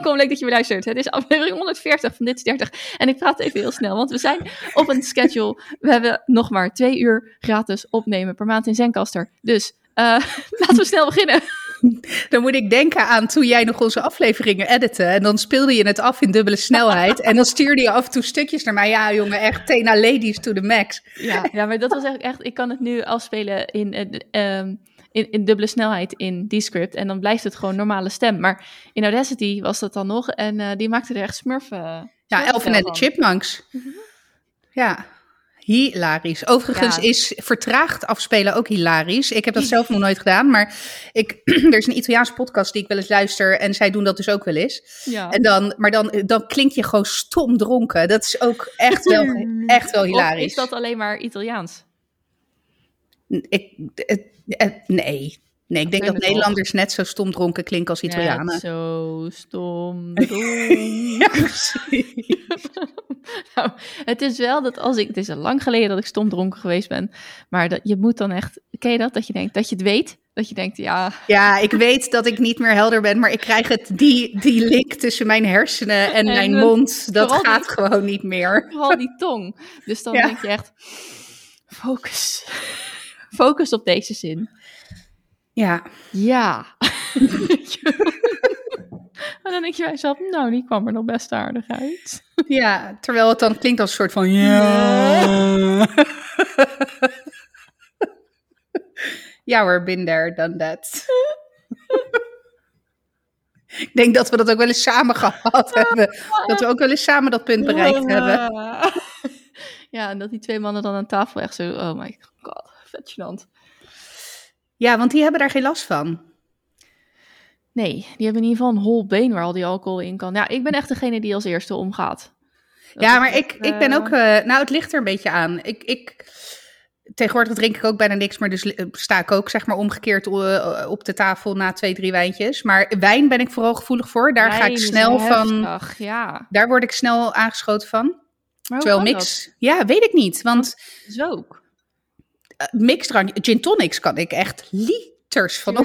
Welkom, leuk dat je weer luistert. Het is aflevering 140 van Dit is 30. En ik praat even heel snel, want we zijn op een schedule. We hebben nog maar twee uur gratis opnemen per maand in Zencaster. Dus uh, laten we snel beginnen. Dan moet ik denken aan toen jij nog onze afleveringen editte. En dan speelde je het af in dubbele snelheid. en dan stuurde je af en toe stukjes naar mij. Ja, jongen, echt Tena Ladies to the max. Ja, ja maar dat was eigenlijk echt... Ik kan het nu afspelen in... Uh, in, in dubbele snelheid in Descript. En dan blijft het gewoon normale stem. Maar in Audacity was dat dan nog. En uh, die maakte er echt smurfen. ja, Elfen en de Chipmunks. Ja, hilarisch. Overigens ja. is vertraagd afspelen ook hilarisch. Ik heb dat zelf nog nooit gedaan. Maar ik, er is een Italiaanse podcast die ik wel eens luister. En zij doen dat dus ook wel eens. Ja. En dan, maar dan, dan klink je gewoon stom dronken. Dat is ook echt wel, echt wel hilarisch. Of is dat alleen maar Italiaans? Ik, het, nee. Nee, ik denk dat Nederlanders net zo stom dronken klinken als Italianen. Net zo stom nou, het is wel dat als ik... Het is al lang geleden dat ik stom dronken geweest ben. Maar dat, je moet dan echt... Ken je dat? Dat je denkt, dat je het weet. Dat je denkt, ja... Ja, ik weet dat ik niet meer helder ben. Maar ik krijg het, die, die link tussen mijn hersenen en, en mijn mond. Dat gaat die, gewoon niet meer. Vooral die tong. Dus dan ja. denk je echt... Focus. Focus op deze zin. Ja. Ja. en dan denk je bij jezelf, nou, die kwam er nog best aardig uit. ja, terwijl het dan klinkt als een soort van ja. ja hoor, been there, done that. Ik denk dat we dat ook wel eens samen gehad hebben. Dat we ook wel eens samen dat punt bereikt hebben. Ja, en dat die twee mannen dan aan tafel echt zo, oh my god, vet gênant. Ja, want die hebben daar geen last van. Nee, die hebben in ieder geval een hol been waar al die alcohol in kan. Ja, ik ben echt degene die als eerste omgaat. Dat ja, maar ik, ik ben ook... Uh, nou, het ligt er een beetje aan. Ik, ik, tegenwoordig drink ik ook bijna niks meer, dus sta ik ook zeg maar omgekeerd op de tafel na twee, drie wijntjes. Maar wijn ben ik vooral gevoelig voor. Daar ga ik snel van... ja. Daar word ik snel aangeschoten van. Maar Terwijl mix... Dat? Ja, weet ik niet, want... Zo ook. Mixdrank, gin tonics kan ik echt liters van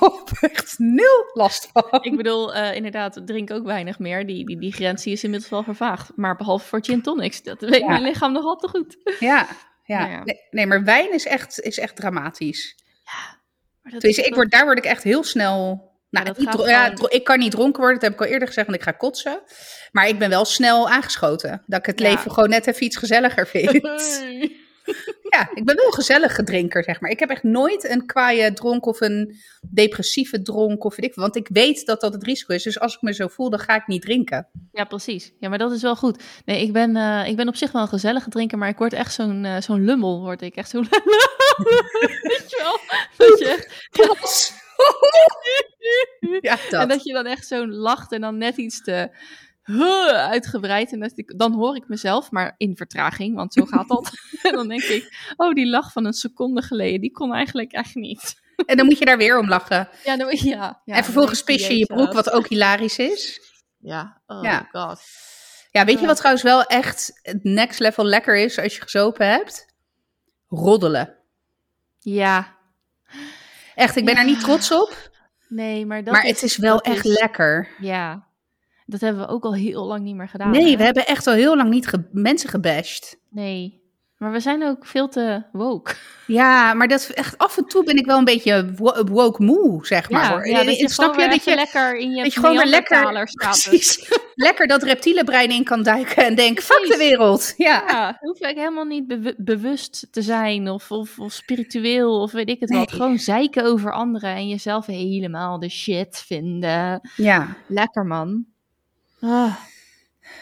op. echt nul last van. Ik bedoel, uh, inderdaad, drink ook weinig meer. Die, die, die grens die is inmiddels wel vervaagd. Maar behalve voor gin tonics, dat weet ja. mijn lichaam nog altijd goed. Ja, ja. Nou ja. Nee, nee, maar wijn is echt, is echt dramatisch. Ja. Maar dat dus ik word, daar word ik echt heel snel nou, ik, ja, ik kan niet dronken worden, dat heb ik al eerder gezegd, want ik ga kotsen. Maar ik ben wel snel aangeschoten. Dat ik het ja. leven gewoon net even iets gezelliger vind. ja, ik ben wel een gezellige drinker, zeg maar. Ik heb echt nooit een kwaaie dronk of een depressieve dronk of weet ik Want ik weet dat dat het risico is. Dus als ik me zo voel, dan ga ik niet drinken. Ja, precies. Ja, maar dat is wel goed. Nee, ik ben, uh, ik ben op zich wel een gezellige drinker, maar ik word echt zo'n uh, zo'n lummel. Word ik echt zo'n Weet je wel? Dat je echt... ja, dat. En dat je dan echt zo'n lacht en dan net iets te uitgebreid. En dat ik, dan hoor ik mezelf, maar in vertraging, want zo gaat dat. en dan denk ik, oh, die lach van een seconde geleden, die kon eigenlijk echt niet. en dan moet je daar weer om lachen. Ja, dan, ja, ja en vervolgens pis je je broek, wat ook hilarisch is. Ja, oh ja. god. Ja, weet je wat trouwens wel echt het next level lekker is als je gezopen hebt? Roddelen. Ja. Echt, ik ben ja. er niet trots op. Nee, maar dat Maar is, het is wel echt is, lekker. Ja, dat hebben we ook al heel lang niet meer gedaan. Nee, hè? we hebben echt al heel lang niet ge mensen gebashed. Nee, maar we zijn ook veel te woke. Ja, maar dat echt af en toe ben ik wel een beetje woke moe, zeg maar. Ja, hoor. ja dat je snap je dat je lekker in je, dat je gewoon weer lekker, precies, lekker dat reptiele brein in kan duiken en denk, fuck de wereld. Ja, ja hoef ik helemaal niet be bewust te zijn of, of, of, spiritueel of weet ik het nee. wat. Gewoon zeiken over anderen en jezelf helemaal de shit vinden. Ja. Lekker man. Ah.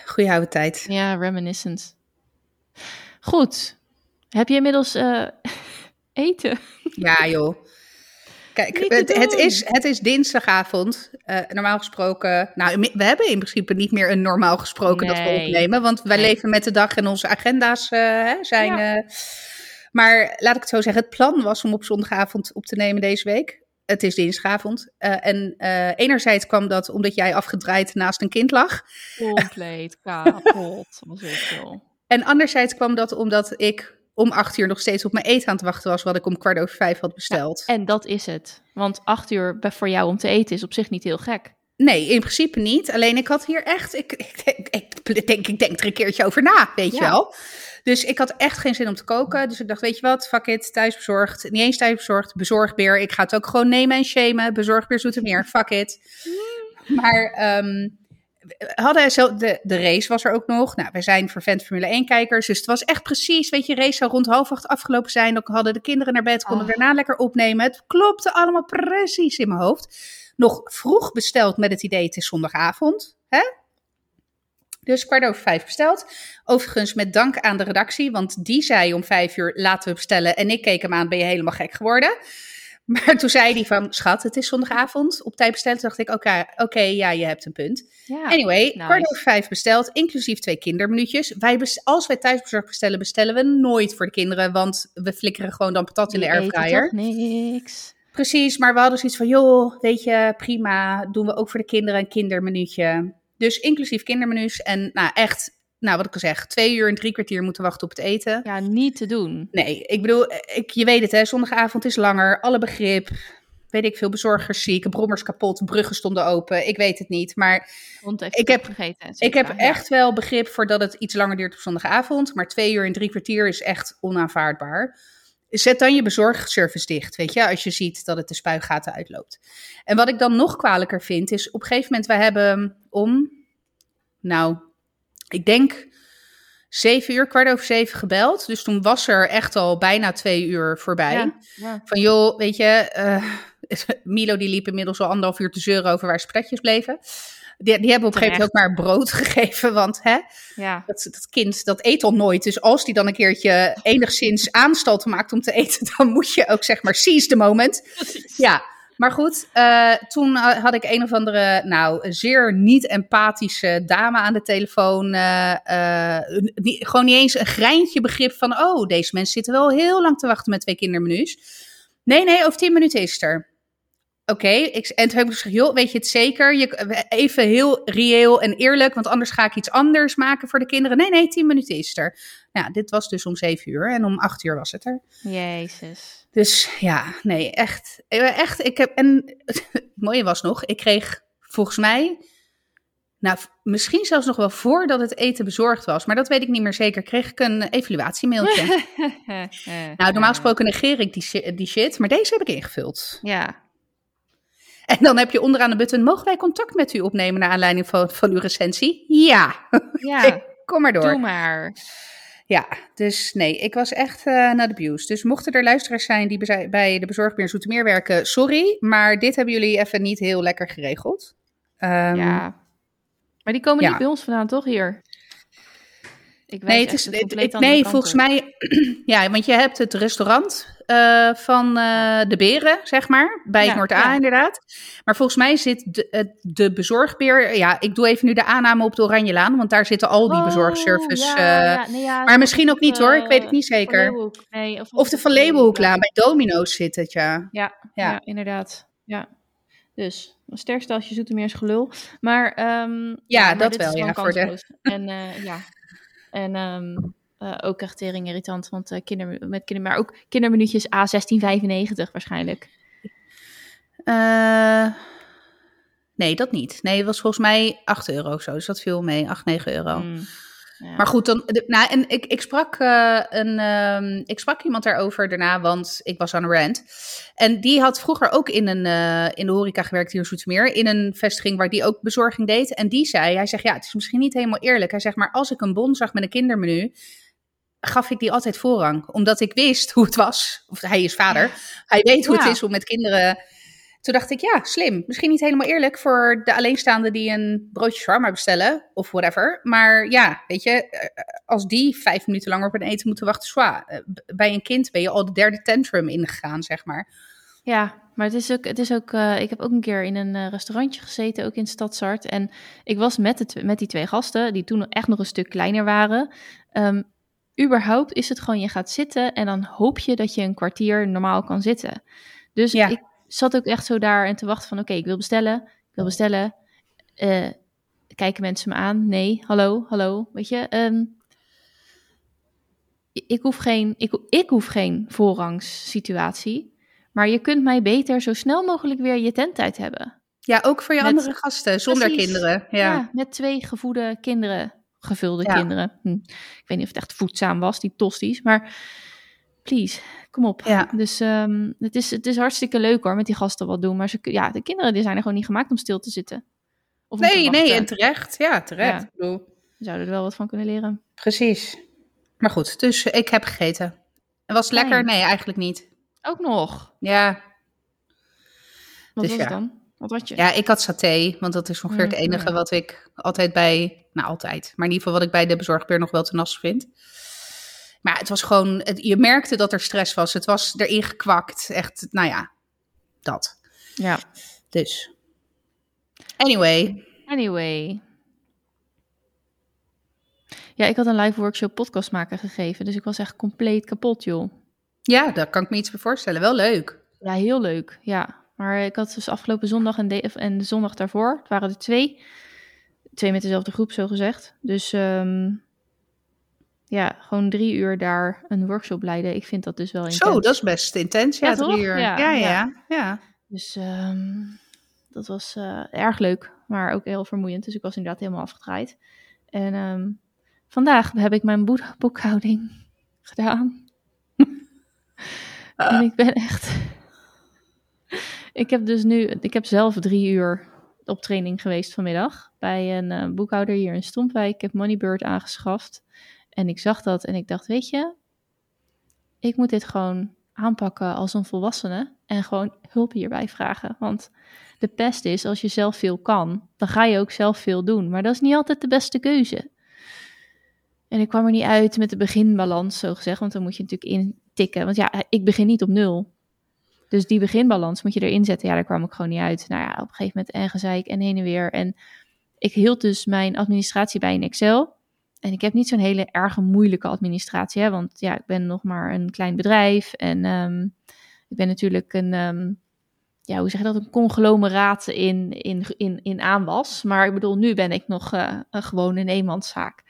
Goeie oude tijd. Ja, reminiscence. Goed. Heb je inmiddels uh, eten? Ja, joh. Kijk, het, het, is, het is dinsdagavond. Uh, normaal gesproken. Nou, we hebben in principe niet meer een normaal gesproken nee. dat we opnemen. Want wij nee. leven met de dag en onze agenda's uh, zijn. Ja. maar laat ik het zo zeggen. Het plan was om op zondagavond op te nemen deze week. Het is dinsdagavond. Uh, en uh, enerzijds kwam dat omdat jij afgedraaid naast een kind lag. Compleet kapot. was. En anderzijds kwam dat omdat ik om acht uur nog steeds op mijn eten aan het wachten was, wat ik om kwart over vijf had besteld. Ja, en dat is het. Want acht uur voor jou om te eten is op zich niet heel gek. Nee, in principe niet. Alleen ik had hier echt, ik, ik, ik, denk, ik denk er een keertje over na, weet je wel. Dus ik had echt geen zin om te koken. Dus ik dacht, weet je wat, fuck it, thuisbezorgd. Niet eens thuisbezorgd, bezorgbeer. Ik ga het ook gewoon nemen en shamen. Bezorgbeer meer. fuck it. Maar um, hadden zo, de, de race was er ook nog. Nou, wij zijn vervent Formule 1 kijkers. Dus het was echt precies, weet je, race zou rond half acht afgelopen zijn. Dan hadden de kinderen naar bed, konden oh. daarna lekker opnemen. Het klopte allemaal precies in mijn hoofd. Nog vroeg besteld met het idee, het is zondagavond. Hè? Dus kwart over vijf besteld. Overigens met dank aan de redactie, want die zei om vijf uur laten we bestellen. En ik keek hem aan, ben je helemaal gek geworden? Maar toen zei hij van, schat, het is zondagavond, op tijd besteld. Toen dacht ik, oké, oké, ja, je hebt een punt. anyway, nice. kwart over vijf besteld, inclusief twee kinderminuutjes. Wij als wij thuisbezorgd bestellen, bestellen we nooit voor de kinderen, want we flikkeren gewoon dan patat in de airfryer. niks. Precies, maar we hadden zoiets van, joh, weet je, prima, doen we ook voor de kinderen een kinderminuutje. Dus inclusief kindermenu's en nou echt nou, wat ik al zeg, twee uur en drie kwartier moeten wachten op het eten. Ja, niet te doen. Nee, ik bedoel, ik, je weet het hè, zondagavond is langer, alle begrip. Weet ik veel, bezorgers ziek, brommers kapot, bruggen stonden open. Ik weet het niet, maar ik heb, vergeten, ik heb echt wel begrip voor dat het iets langer duurt op zondagavond. Maar twee uur en drie kwartier is echt onaanvaardbaar. Zet dan je bezorgservice dicht, weet je, als je ziet dat het de spuigaten uitloopt. En wat ik dan nog kwalijker vind, is op een gegeven moment, wij hebben om, nou, ik denk zeven uur, kwart over zeven gebeld. Dus toen was er echt al bijna twee uur voorbij. Van joh, weet je, uh, Milo die liep inmiddels al anderhalf uur te zeuren over waar spretjes bleven. Die, die hebben op een gegeven moment ook maar brood gegeven, want hè, ja. dat, dat kind dat eet al nooit. Dus als die dan een keertje enigszins aanstalten maakt om te eten, dan moet je ook zeg maar seize the moment. Ja, maar goed, uh, toen had ik een of andere, nou, zeer niet-empathische dame aan de telefoon. Uh, uh, gewoon niet eens een greintje begrip van, oh, deze mensen zitten wel heel lang te wachten met twee kindermenu's. Nee, nee, over tien minuten is het er. Oké, en toen heb ik gezegd, joh, weet je het zeker? Je, even heel reëel en eerlijk, want anders ga ik iets anders maken voor de kinderen. Nee, nee, tien minuten is er. Nou, dit was dus om zeven uur en om acht uur was het er. Jezus. Dus ja, nee, echt. Echt, ik heb. En het mooie was nog, ik kreeg volgens mij. Nou, misschien zelfs nog wel voordat het eten bezorgd was, maar dat weet ik niet meer zeker. Kreeg ik een evaluatiemailtje. nou, normaal gesproken negeer ik die, die shit, maar deze heb ik ingevuld. Ja. En dan heb je onderaan de button: mogen wij contact met u opnemen naar aanleiding van, van uw recensie? Ja. Ja. Kom maar door. Doe maar. Ja, dus nee, ik was echt uh, naar de abuse. Dus mochten er luisteraars zijn die bij de bezorgbeer Zoetermeer werken, sorry. Maar dit hebben jullie even niet heel lekker geregeld. Um, ja. Maar die komen niet bij ons vandaan, toch hier? Ik nee, het is, het, nee volgens mij, ja, want je hebt het restaurant uh, van uh, de beren, zeg maar, bij ja, Noord-A inderdaad. Maar volgens mij zit de, de bezorgbeer, ja, ik doe even nu de aanname op de Oranjelaan, want daar zitten al die oh, bezorgservice. Nee, maar misschien ook niet hoor, ik weet het niet zeker. Nee, of, of de Van Leeuwenhoeklaan, bij Domino's zit het, ja. Ja, ja. inderdaad. Ja. Dus, een sterk steltje Zoetermeers gelul. Maar, um, ja, dat wel, ja, voor de... En ja, en um, uh, ook echt tering irritant, want uh, kinder, met kinder, maar ook kinderminuutjes A1695 waarschijnlijk. Uh, nee, dat niet. Nee, het was volgens mij 8 euro of zo, dus dat viel mee, 8, 9 euro. Mm. Maar goed, dan, nou, en ik, ik, sprak, een, um, ik sprak iemand daarover daarna, want ik was aan een rant. En die had vroeger ook in, een, in de horeca gewerkt hier in Zoetermeer, in een vestiging waar die ook bezorging deed. En die zei, hij zegt, ja, het is misschien niet helemaal eerlijk. Hij zegt, maar als ik een bon zag met een kindermenu, gaf ik die altijd voorrang. Omdat ik wist hoe het was. Of hij is vader. Hij weet hoe het is om met kinderen toen dacht ik, ja, slim. Misschien niet helemaal eerlijk voor de alleenstaanden die een broodje shawarma bestellen of whatever. Maar ja, weet je, eh, als die vijf minuten langer op een eten moeten wachten, zwaar. Eh, bij een kind ben je al de derde tantrum ingegaan, zeg maar. Ja, maar het is ook, het is ook uh, ik heb ook een keer in een restaurantje gezeten, ook in Stadzart. En ik was met, de, met die twee gasten, die toen echt nog een stuk kleiner waren. Um, überhaupt is het gewoon, je gaat zitten en dan hoop je dat je een kwartier normaal kan zitten. Dus ja. ik zat ook echt zo daar en te wachten van... oké, ik wil bestellen, ik wil bestellen. Uh, kijken mensen me aan? Nee, hallo, hallo, weet je. Um, ik, hoef geen, ik, ik hoef geen voorrangssituatie. Maar je kunt mij beter zo snel mogelijk weer je tent uit hebben. Ja, ook voor je andere gasten, zonder kinderen. Ja. ja. met twee gevoede kinderen, gevulde kinderen. Hm. Ik weet niet of het echt voedzaam was, die tosties, maar please, kom op. Ja. Dus um, het, is, het is hartstikke leuk hoor, met die gasten wat doen. Maar ze, ja, de kinderen die zijn er gewoon niet gemaakt om stil te zitten. Of nee, nee, en terecht. Ja, terecht. Ja. We zouden er wel wat van kunnen leren. Precies. Maar goed, dus ik heb gegeten. En was het lekker? Nee, eigenlijk niet. Ook nog? Ja. Wat dus was het dan? Wat had je? Ja, ik had saté, want dat is ongeveer het mm, enige wat ik altijd bij, nou altijd, maar in ieder geval wat ik bij de bezorgbeer nog wel te nas vind. Maar het was gewoon, het, je merkte dat er stress was. Het was erin gekwakt. Echt, nou ja, dat. Ja. Dus. Anyway. Anyway. Ja, ik had een live workshop podcast maken gegeven. Dus ik was echt compleet kapot, joh. Ja, daar kan ik me iets voor voorstellen. Wel leuk. Ja, heel leuk. Ja. Maar ik had dus afgelopen zondag en de, en de zondag daarvoor. Het waren er twee. Twee met dezelfde groep, zo gezegd. Dus um, ja, gewoon drie uur daar een workshop leiden. Ik vind dat dus wel intens. Zo, dat is best intens. Ja, drie uur. Ja, ja, ja. ja. Dus um, dat was uh, erg leuk, maar ook heel vermoeiend. Dus ik was inderdaad helemaal afgedraaid. En um, vandaag heb ik mijn boekhouding gedaan. En ik ben echt... ik heb dus nu... Ik heb zelf drie uur op training geweest vanmiddag. Bij een uh, boekhouder hier in Stompwijk. Ik heb Moneybird aangeschaft. En ik zag dat en ik dacht, weet je, ik moet dit gewoon aanpakken als een volwassene en gewoon hulp hierbij vragen. Want de pest is, als je zelf veel kan, dan ga je ook zelf veel doen. Maar dat is niet altijd de beste keuze. En ik kwam er niet uit met de beginbalans, zo gezegd, want dan moet je natuurlijk intikken. Want ja, ik begin niet op nul. Dus die beginbalans moet je erin zetten. Ja, daar kwam ik gewoon niet uit. Nou ja, op een gegeven moment en gezeik en heen en weer. En ik hield dus mijn administratie bij in Excel. En ik heb niet zo'n hele erge moeilijke administratie, hè, want ja, ik ben nog maar een klein bedrijf en um, ik ben natuurlijk een, um, ja, hoe zeg je dat, een conglomeraat in, in, in, in aanwas. Maar ik bedoel, nu ben ik nog uh, een gewone eenmanszaak.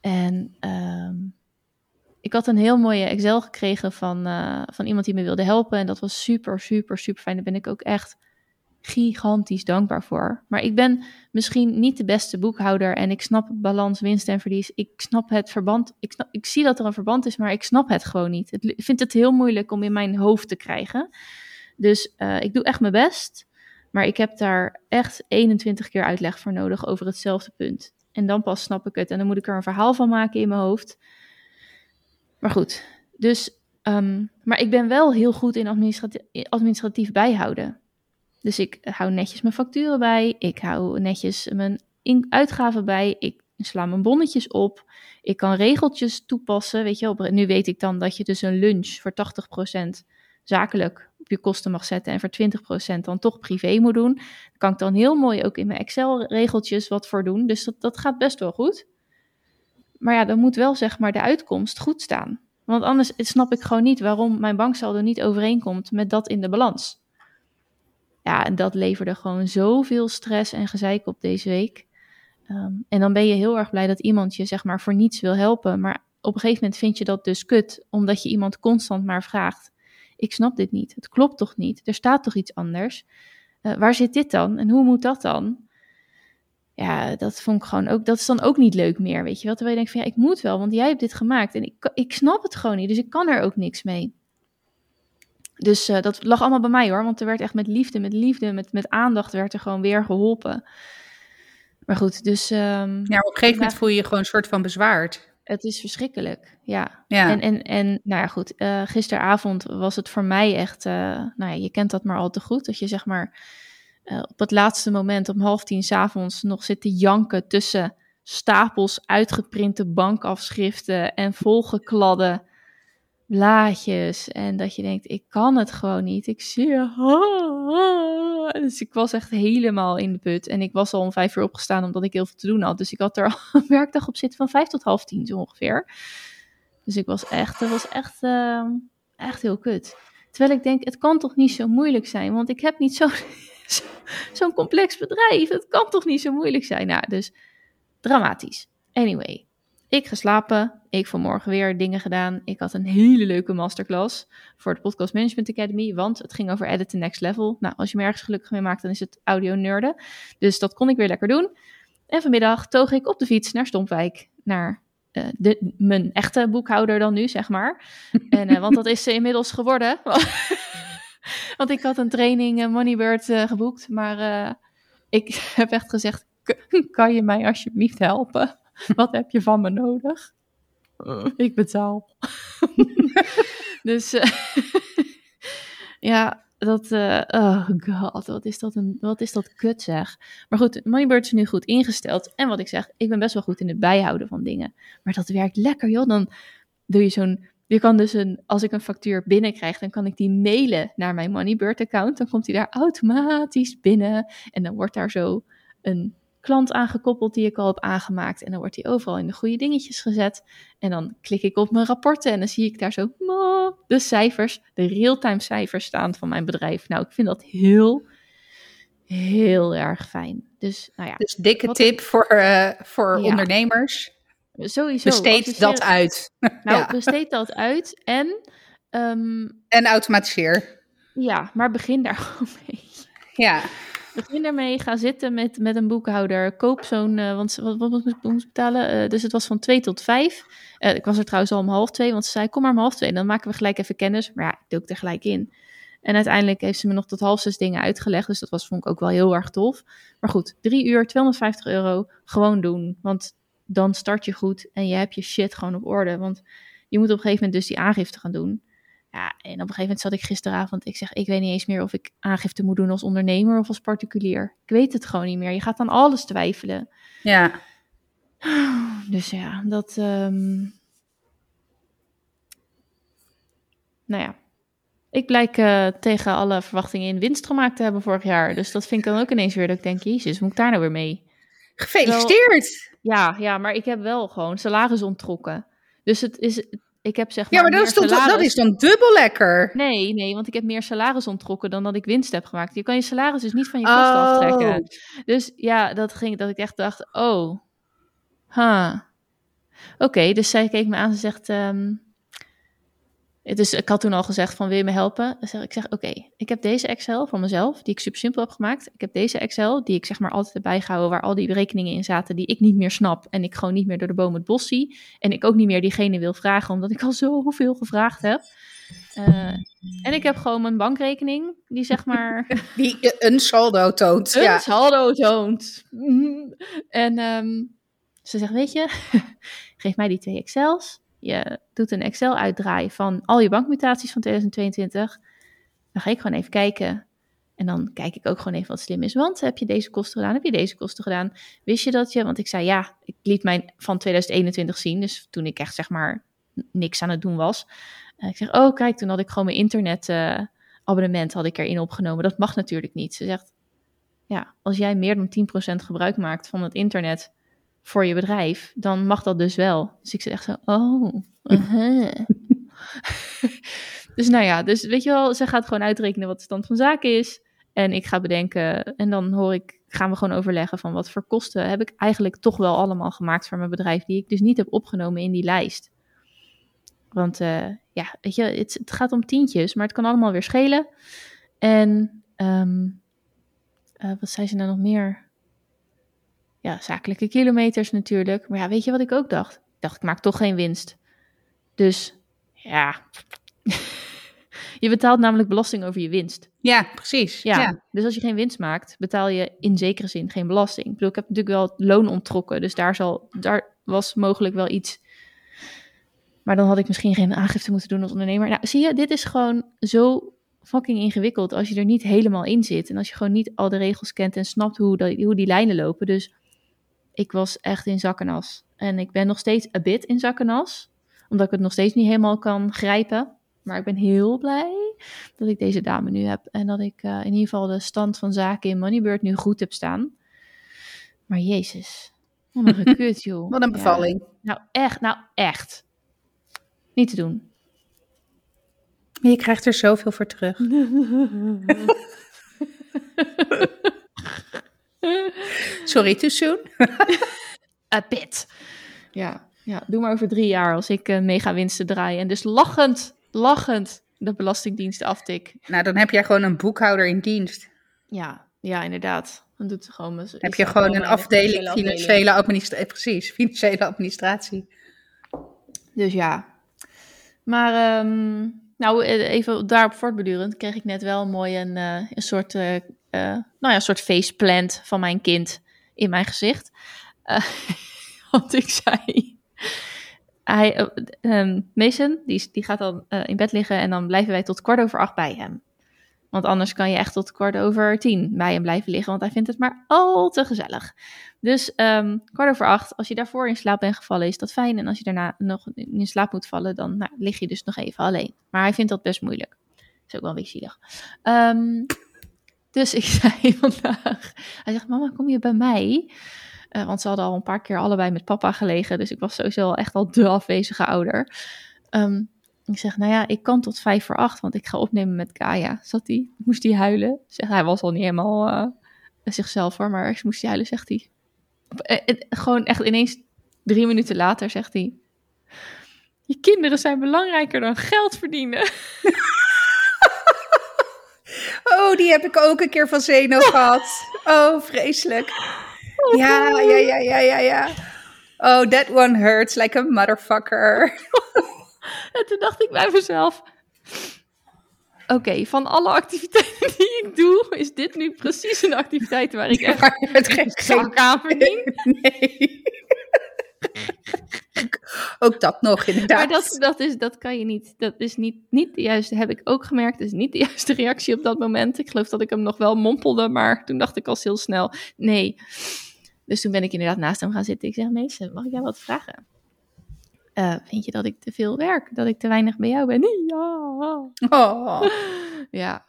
En um, ik had een heel mooie Excel gekregen van, uh, van iemand die me wilde helpen. En dat was super, super, super fijn. Daar ben ik ook echt gigantisch dankbaar voor. Maar ik ben misschien niet de beste boekhouder en ik snap balans, winst en verlies. Ik snap het verband. Ik, snap, ik zie dat er een verband is, maar ik snap het gewoon niet. ik vind het heel moeilijk om in mijn hoofd te krijgen. Dus uh, ik doe echt mijn best. Maar ik heb daar echt 21 keer uitleg voor nodig over hetzelfde punt. En dan pas snap ik het. En dan moet ik er een verhaal van maken in mijn hoofd. Maar goed, dus. Um, maar ik ben wel heel goed in administratief, administratief bijhouden. Dus ik hou netjes mijn facturen bij. Ik hou netjes mijn uitgaven bij. Ik sla mijn bonnetjes op. Ik kan regeltjes toepassen. Weet je, op, nu weet ik dan dat je dus een lunch voor 80% zakelijk op je kosten mag zetten en voor 20% dan toch privé moet doen. Daar kan ik dan heel mooi ook in mijn Excel-regeltjes wat voor doen. Dus dat, dat gaat best wel goed. Maar ja, dan moet wel zeg maar de uitkomst goed staan. Want anders snap ik gewoon niet waarom mijn banksaldo niet overeenkomt met dat in de balans. Ja, en dat leverde gewoon zoveel stress en gezeik op deze week. Ehm, en dan ben je heel erg blij dat iemand je zeg maar voor niets wil helpen. Maar op een gegeven moment vind je dat dus kut, omdat je iemand constant maar vraagt: Ik snap dit niet. Het klopt toch niet? Er staat toch iets anders? Uh, waar zit dit dan? En hoe moet dat dan? Ja, dat vond ik gewoon ook. Dat is dan ook niet leuk meer, weet je wel? Terwijl je denkt van ja, ik moet wel, want jij hebt dit gemaakt en ik, ik snap het gewoon niet, dus ik kan er ook niks mee. Dus uh, dat lag allemaal bij mij hoor, want er werd echt met liefde, met liefde, met, met aandacht werd er gewoon weer geholpen. Maar goed, dus... Um, ja, op een gegeven moment voel je je gewoon een soort van bezwaard. Het is verschrikkelijk, ja. ja. En, en, en nou ja, goed, uh, gisteravond was het voor mij echt, uh, nou ja, je kent dat maar al te goed, dat je zeg maar op het laatste moment om half tien s'avonds nog zit te janken tussen stapels uitgeprinte bankafschriften en volgekladde blaadjes. En dat je denkt, ik kan het gewoon niet. Ik zie je. Dus ik was echt helemaal in de put. En ik was al om vijf uur opgestaan omdat ik heel veel te doen had. Dus ik had er al een werkdag op zitten van vijf tot half tien zo ongeveer. Dus ik was echt, het was echt, uh, echt heel kut. Terwijl ik denk, het kan toch niet zo moeilijk zijn? Want ik heb niet zo'n zo, complex bedrijf. Het kan toch niet zo moeilijk zijn? Nou, dus dramatisch. Anyway, ik geslapen. Ik vanmorgen weer dingen gedaan. Ik had een hele leuke masterclass voor de Podcast Management Academy. Want het ging over Edit the Next Level. Nou, als je me ergens gelukkig mee maakt, dan is het audio nerden. Dus dat kon ik weer lekker doen. En vanmiddag toog ik op de fiets naar Stompwijk. Naar uh, de, mijn echte boekhouder dan nu, zeg maar. En, uh, want dat is ze inmiddels geworden. want ik had een training uh, Moneybird geboekt. Maar ik heb echt gezegd, kan je mij alsjeblieft helpen? Wat heb je van me nodig? Ik betaal. dus ja, dat, uh, oh god, wat is dat, een, wat is dat kut zeg. Maar goed, Moneybird is nu goed ingesteld. En wat ik zeg, ik ben best wel goed in het bijhouden van dingen. Maar dat werkt lekker joh, dan doe je zo'n... Je kan dus een, als ik een factuur binnenkrijg, dan kan ik die mailen naar mijn Moneybird account. Dan komt die daar automatisch binnen. En dan wordt daar zo een klant aangekoppeld die ik al heb aangemaakt. En dan wordt die overal in de goede dingetjes gezet. En dan klik ik op mijn rapporten en dan zie ik daar zo de cijfers, de real-time cijfers staan van mijn bedrijf. Nou, ik vind dat heel, heel erg fijn. Dus, nou ja. Dus dikke tip voor, uh, voor ondernemers. Sowieso. Besteed dat uit. Nou, ja. besteed dat uit en... Um, en automatiseer. Ja, maar begin daar gewoon mee. Ja. Begin daarmee, ga zitten met, met een boekhouder. Koop zo'n, uh, want wat, wat, moest ik betalen? Uh, dus het was van 2 tot 5. Uh, ik was er trouwens al om half 2, want ze zei: Kom maar om half 2, dan maken we gelijk even kennis. Maar ja, ik doe ik er gelijk in. En uiteindelijk heeft ze me nog tot half zes dingen uitgelegd. Dus dat was, vond ik ook wel heel erg tof. Maar goed, 3 uur, 250 euro, gewoon doen. Want dan start je goed en je hebt je shit gewoon op orde. Want je moet op een gegeven moment dus die aangifte gaan doen. Ja, en op een gegeven moment zat ik gisteravond. Ik zeg, ik weet niet eens meer of ik aangifte moet doen als ondernemer of als particulier. Ik weet het gewoon niet meer. Je gaat aan alles twijfelen. Ja. Dus ja, dat. Um... Nou ja. Ik blijk uh, tegen alle verwachtingen in winst gemaakt te hebben vorig jaar. Dus dat vind ik dan ook ineens weer dat ik denk, jezus, moet ik daar nou weer mee? Gefeliciteerd! ja, ja, maar ik heb wel gewoon salaris onttrokken. Dus het is, ik heb zeg maar. Ja, maar dat, is, toch, salaris... dat is dan dubbel lekker. Nee, nee, want ik heb meer salaris onttrokken dan dat ik winst heb gemaakt. Je kan je salaris dus niet van je kosten oh. aftrekken. Dus ja, dat ging dat ik echt dacht: oh, ha. Huh. Oké, okay, dus zij keek me aan en zegt: um, dus ik had toen al gezegd van wil je me helpen? Ik zeg oké, okay, ik heb deze Excel voor mezelf die ik super simpel heb gemaakt. Ik heb deze Excel die ik zeg maar altijd heb bijgehouden waar al die berekeningen in zaten die ik niet meer snap en ik gewoon niet meer door de boom het bos zie. En ik ook niet meer diegene wil vragen omdat ik al zoveel gevraagd heb. Uh, en ik heb gewoon mijn bankrekening die zeg maar... die een saldo toont. Een ja. saldo toont. en um, ze zegt weet je, geef mij die twee Excels je doet een Excel uitdraaien van al je bankmutaties van 2022. Dan ga ik gewoon even kijken. En dan kijk ik ook gewoon even wat slim is. Want heb je deze kosten gedaan? Heb je deze kosten gedaan? Wist je dat je, want ik zei ja, ik liet mijn van 2021 zien. Dus toen ik echt zeg maar niks aan het doen was. Uh, ik zeg, oh kijk, toen had ik gewoon mijn internet uh, abonnement had ik erin opgenomen. Dat mag natuurlijk niet. Ze zegt, ja, als jij meer dan 10% gebruik maakt van het internet voor je bedrijf, dan mag dat dus wel. Dus ik zeg echt zo, oh. Uh-huh. dus nou ja, dus weet je wel, ze gaat gewoon uitrekenen wat de stand van zaken is. En ik ga bedenken, en dan hoor ik, gaan we gewoon overleggen van wat voor kosten heb ik eigenlijk toch wel allemaal gemaakt voor mijn bedrijf, die ik dus niet heb opgenomen in die lijst. Want uh, ja, weet je, het, het, gaat om tientjes, maar het kan allemaal weer schelen. En um, uh, wat zei ze nou nog meer? Ja, zakelijke kilometers natuurlijk. Maar ja, weet je wat ik ook dacht? Ik dacht, ik maak toch geen winst. Dus ja, je betaalt namelijk belasting over je winst. Ja, precies. Ja, Dus als je geen winst maakt, betaal je in zekere zin geen belasting. Ik bedoel, ik heb natuurlijk wel loon onttrokken, dus daar, zal, daar was mogelijk wel iets. Maar dan had ik misschien geen aangifte moeten doen als ondernemer. Nou, zie je, dit is gewoon zo fucking ingewikkeld als je er niet helemaal in zit. En als je gewoon niet al de regels kent en snapt hoe, dat, hoe die lijnen lopen. Dus ik was echt in zakkenas. En ik ben nog steeds een bit in zakkenas. Omdat ik het nog steeds niet helemaal kan grijpen. Maar ik ben heel blij dat ik deze dame nu heb. En dat ik uh, in ieder geval de stand van zaken in Moneybird nu goed heb staan. Maar jezus, wat een gekut joh. wat een bevalling. Ja. Nou echt, nou echt. Niet te doen. je krijgt er zoveel voor terug. Sorry, too soon? A bit. Ja. Ja, doe maar over drie jaar als ik uh, mega winsten draai. En dus lachend, lachend de Belastingdienst aftik. Nou, dan heb jij gewoon een boekhouder in dienst. Ja, ja inderdaad. Dan doet ze gewoon. Heb je gewoon een afdeling financiële administratie? Eh, precies, financiële administratie. Dus ja. Maar um, nou, eh, even daarop voortbedurend kreeg ik net wel mooi een, uh, een soort, uh, nou ja, een soort faceplant van mijn kind in mijn gezicht. want ik zei, hij, um, Mason, die, die gaat dan in bed liggen en dan blijven wij tot kwart over acht bij hem. Want anders kan je echt tot kwart over tien bij hem blijven liggen, want hij vindt het maar al te gezellig. Dus um, kwart over acht, als je daarvoor in slaap bent gevallen, is dat fijn. En als je daarna nog in slaap moet vallen, dan nou, lig je dus nog even alleen. Maar hij vindt dat best moeilijk. Is ook wel beetje zielig. Um, dus ik zei vandaag, hij zegt, mama, kom je bij mij? Uh, want ze hadden al een paar keer allebei met papa gelegen, dus ik was sowieso echt al de afwezige ouder. Um, ik zeg, nou ja, ik kan tot vijf voor acht, want ik ga opnemen met Kaya. Zat hij, moest hij huilen? Zeg, hij was al niet helemaal uh, zichzelf hoor, maar moest hij huilen, zegt hij. Eh, eh, gewoon echt ineens drie minuten later zegt hij: Je kinderen zijn belangrijker dan geld verdienen. oh, die heb ik ook een keer van Zeno gehad. Oh, vreselijk. Ja, ja, ja, ja, ja, ja. Oh, that one hurts like a motherfucker. en toen dacht ik bij mezelf: Oké, van alle activiteiten die ik doe, is dit nu precies een activiteit waar ik echt het geen zak aan verdien? Nee. Ook dat nog, inderdaad. Maar dat, dat, is, dat kan je niet. Dat is niet, niet de juiste, heb ik ook gemerkt. Dat is niet de juiste reactie op dat moment. Ik geloof dat ik hem nog wel mompelde, maar toen dacht ik al heel snel, nee. Dus toen ben ik inderdaad naast hem gaan zitten. Ik zeg, meester, mag ik jou wat vragen? Uh, vind je dat ik te veel werk? Dat ik te weinig bij jou ben? Ja. Oh. ja.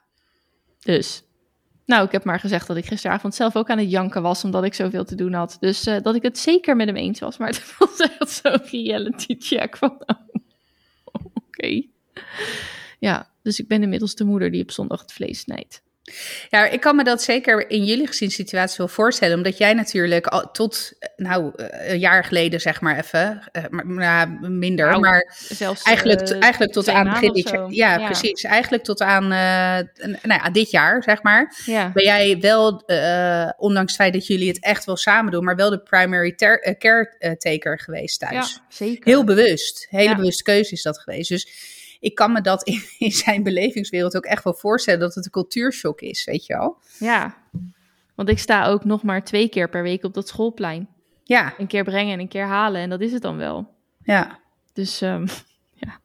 Dus. Nou, ik heb maar gezegd dat ik gisteravond zelf ook aan het janken was, omdat ik zoveel te doen had. Dus uh, dat ik het zeker met hem eens was. Maar het was echt zo'n reality check van, oh, oké. Ja, dus ik ben inmiddels de moeder die op zondag het vlees snijdt. Ja, ik kan me dat zeker in jullie gezinssituatie wel voorstellen. Omdat jij natuurlijk al tot, nou, eh, een jaar geleden zeg maar even, uh, maar, minder, nou, maar zelfs, eigenlijk, uh, eigenlijk tot aan begin dit jaar. Ja, ja, precies. Eigenlijk tot aan, nou ja, dit jaar, zeg maar. Ja. Ben jij wel, ondanks het feit dat jullie het echt wel samen doen, maar wel de primary caretaker geweest thuis. Ja, zeker. Heel bewust. Hele bewuste keuze is dat geweest. Dus ik kan me dat in, in, zijn belevingswereld ook echt wel voorstellen dat het een cultuurshock is, weet je wel? Ja, want ik sta ook nog maar twee keer per week op dat schoolplein. Ja. Een keer brengen en een keer halen en dat is het dan wel. Ja. Dus um, ja,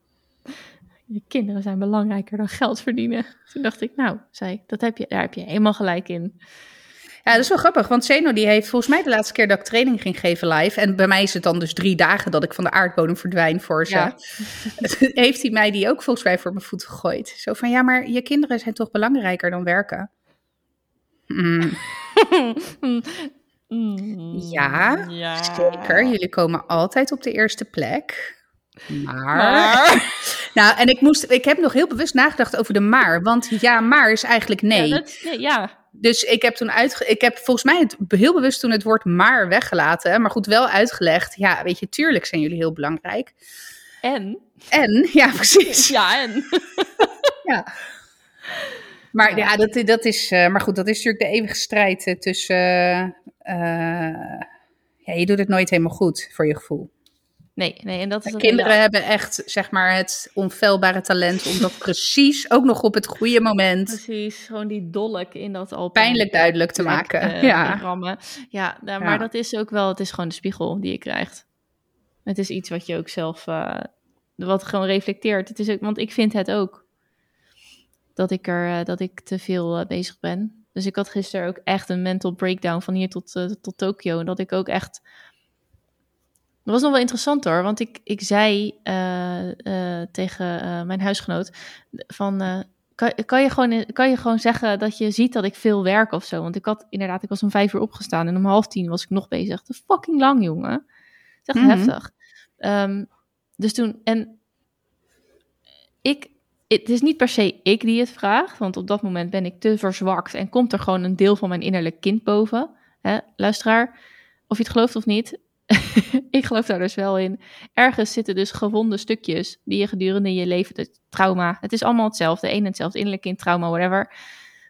je kinderen zijn belangrijker dan geld verdienen. Toen dacht ik, nou, zei, dat heb je, daar heb je helemaal gelijk in. Ja, dat is wel grappig, want Zeno die heeft volgens mij de laatste keer dat ik training ging geven live, en bij mij is het dan dus drie dagen dat ik van de aardbodem verdwijn voor ze, ja. heeft hij mij die ook volgens mij voor mijn voet gegooid. Zo van, ja, maar je kinderen zijn toch belangrijker dan werken? Mm. ja, ja, zeker. Jullie komen altijd op de eerste plek. Maar. maar. nou, en ik moest. Ik heb nog heel bewust nagedacht over de maar. Want ja, maar is eigenlijk nee. Ja, dat, ja dus ik heb toen uitge ik heb volgens mij het, heel bewust toen het woord maar weggelaten. Maar goed, wel uitgelegd. Ja, weet je, tuurlijk zijn jullie heel belangrijk. En? En, ja, precies. Ja, en. ja. Maar ja, dat, dat is. Uh, maar goed, dat is natuurlijk de eeuwige strijd uh, tussen. Uh, ja, je doet het nooit helemaal goed voor je gevoel. Nee, nee, en dat is Kinderen hebben echt, zeg maar, het onfeilbare talent om dat precies, ook nog op het goede moment. Precies, gewoon die dolk in dat al pijnlijk duidelijk te maken. Uh, ja. Rammen. Ja, nou, maar dat is ook wel, het is gewoon de spiegel die je krijgt. Het is iets wat je ook zelf, uh, wat gewoon reflecteert. Het is ook, want ik vind het ook dat ik er, uh, dat ik te veel bezig ben. Dus ik had gisteren ook echt een mental breakdown van hier tot, tot Tokio. En dat ik ook echt dat was nog wel interessant hoor, want ik, ik zei uh, uh, tegen uh, mijn huisgenoot van... kan, kan, je gewoon, kan je gewoon zeggen dat je ziet dat ik veel werk of zo? Want ik had inderdaad, ik was om vijf uur opgestaan en om half tien was ik nog bezig. Dat is fucking lang, jongen. Dat is echt mm -hmm. heftig. Um, dus toen, en ik, het is niet per se ik die het vraagt, want op dat moment ben ik te verzwakt en komt er gewoon een deel van mijn innerlijk kind boven. Hè, luisteraar, of je het gelooft of niet, ik geloof daar dus wel in. Ergens zitten dus gewonde stukjes die je gedurende je leven, het trauma, het is allemaal hetzelfde, één en hetzelfde, innerlijk kind, trauma, whatever.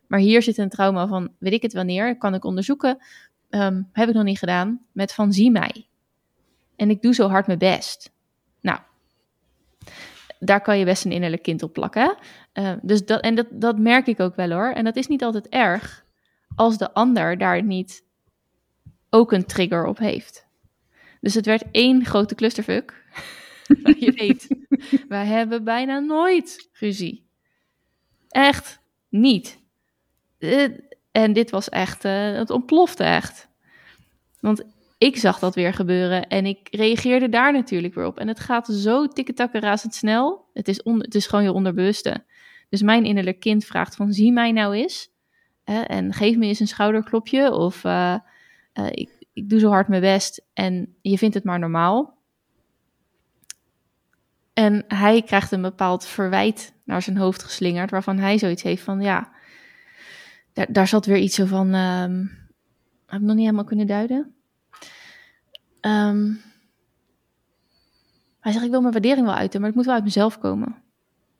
Maar hier zit een trauma van, weet ik het wanneer, kan ik onderzoeken, ehm, heb ik nog niet gedaan, met van zie mij. En ik doe zo hard mijn best. Nou, daar kan je best een innerlijk kind op plakken. Uh, dus dat, en dat, dat merk ik ook wel hoor. En dat is niet altijd erg als de ander daar niet ook een trigger op heeft. Dus het werd één grote clusterfuck. je weet, wij hebben bijna nooit ruzie. Echt niet. Eh, en dit was echt, uh, het ontplofte echt. Want ik zag dat weer gebeuren en ik reageerde daar natuurlijk weer op. En het gaat zo tikketakken razendsnel. Het is, on, het is gewoon je onderbewuste. Dus mijn innerlijk kind vraagt van zie mij nou eens. en geef me eens een schouderklopje. Of uh, uh, ik, ik doe zo hard mijn best en je vindt het maar normaal. En hij krijgt een bepaald verwijt naar zijn hoofd geslingerd, waarvan hij zoiets heeft van, ja, daar, daar zat weer iets zo van, um, heb nog niet helemaal kunnen duiden. Um, hij zegt, ik wil mijn waardering wel uiten, maar het moet wel uit mezelf komen.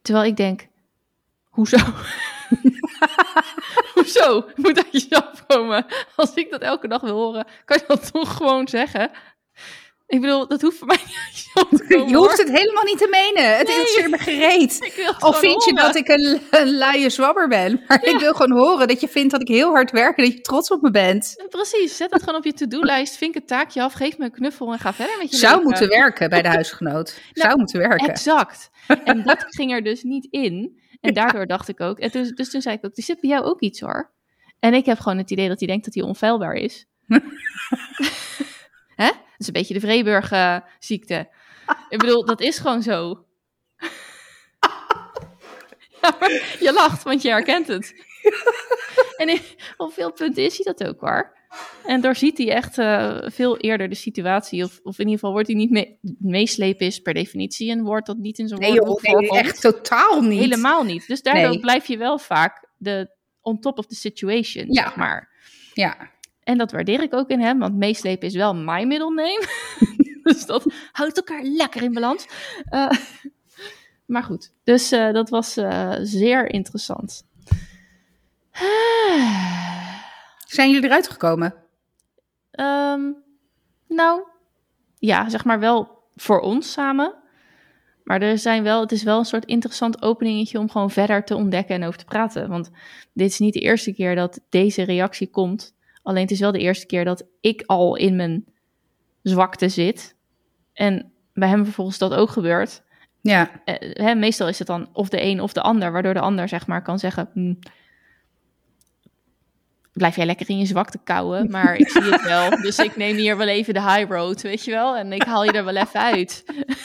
Terwijl ik denk, hoezo? Hoezo? Moet uit jezelf komen. Als ik dat elke dag wil horen, kan je dat toch gewoon zeggen? Ik bedoel, dat hoeft voor mij niet te komen, Je hoeft het helemaal niet te menen. Het is nee, me gereed. Of vind je dat ik een, een luie zwabber ben? Maar ik wil gewoon horen dat je vindt dat ik heel hard werk en dat je trots op me bent. Precies, zet het gewoon op je to-do-lijst. Vink het taakje af, geef me een knuffel en ga verder met je Zou moeten werken bij de huisgenoot. Zou nou, moeten werken. Exact. En dat ging er dus niet in. En daardoor dacht ik ook, en dus, dus toen zei ik ook, die zit bij jou ook iets hoor. En ik heb gewoon het idee dat hij denkt dat hij onfeilbaar is. Hè? Dat is een beetje de Vreeburg-ziekte. ik bedoel, dat is gewoon zo. je lacht, want je herkent het. en op veel punten is hij dat ook hoor. En daar ziet hij echt uh, veel eerder de situatie. Of, of in ieder geval wordt hij niet mee, meeslepen is per definitie een woord dat niet in zo'n nee, woord nee, echt totaal niet. Helemaal niet. Dus daardoor nee. blijf je wel vaak de on top of the situation, ja. zeg maar. Ja. En dat waardeer ik ook in hem, want meeslepen is wel mijn middelneem. dus dat houdt elkaar lekker in balans. Uh, maar goed, dus uh, dat was zeer interessant. Zijn jullie eruit gekomen? Um, nou, ja, zeg maar wel voor ons samen. Maar er zijn wel, het is wel een soort interessant openingetje om gewoon verder te ontdekken en over te praten. Want dit is niet de eerste keer dat deze reactie komt. Alleen het is wel de eerste keer dat ik al in mijn zwakte zit. En bij hem vervolgens dat ook gebeurt. Ja. Eh, hè, meestal is het dan of de een of de ander, waardoor de ander zeg maar kan zeggen... Blijf jij lekker in je zwakte kouwen, maar ik zie het wel. Dus ik neem hier wel even de high road, weet je wel? En ik haal je er wel even uit.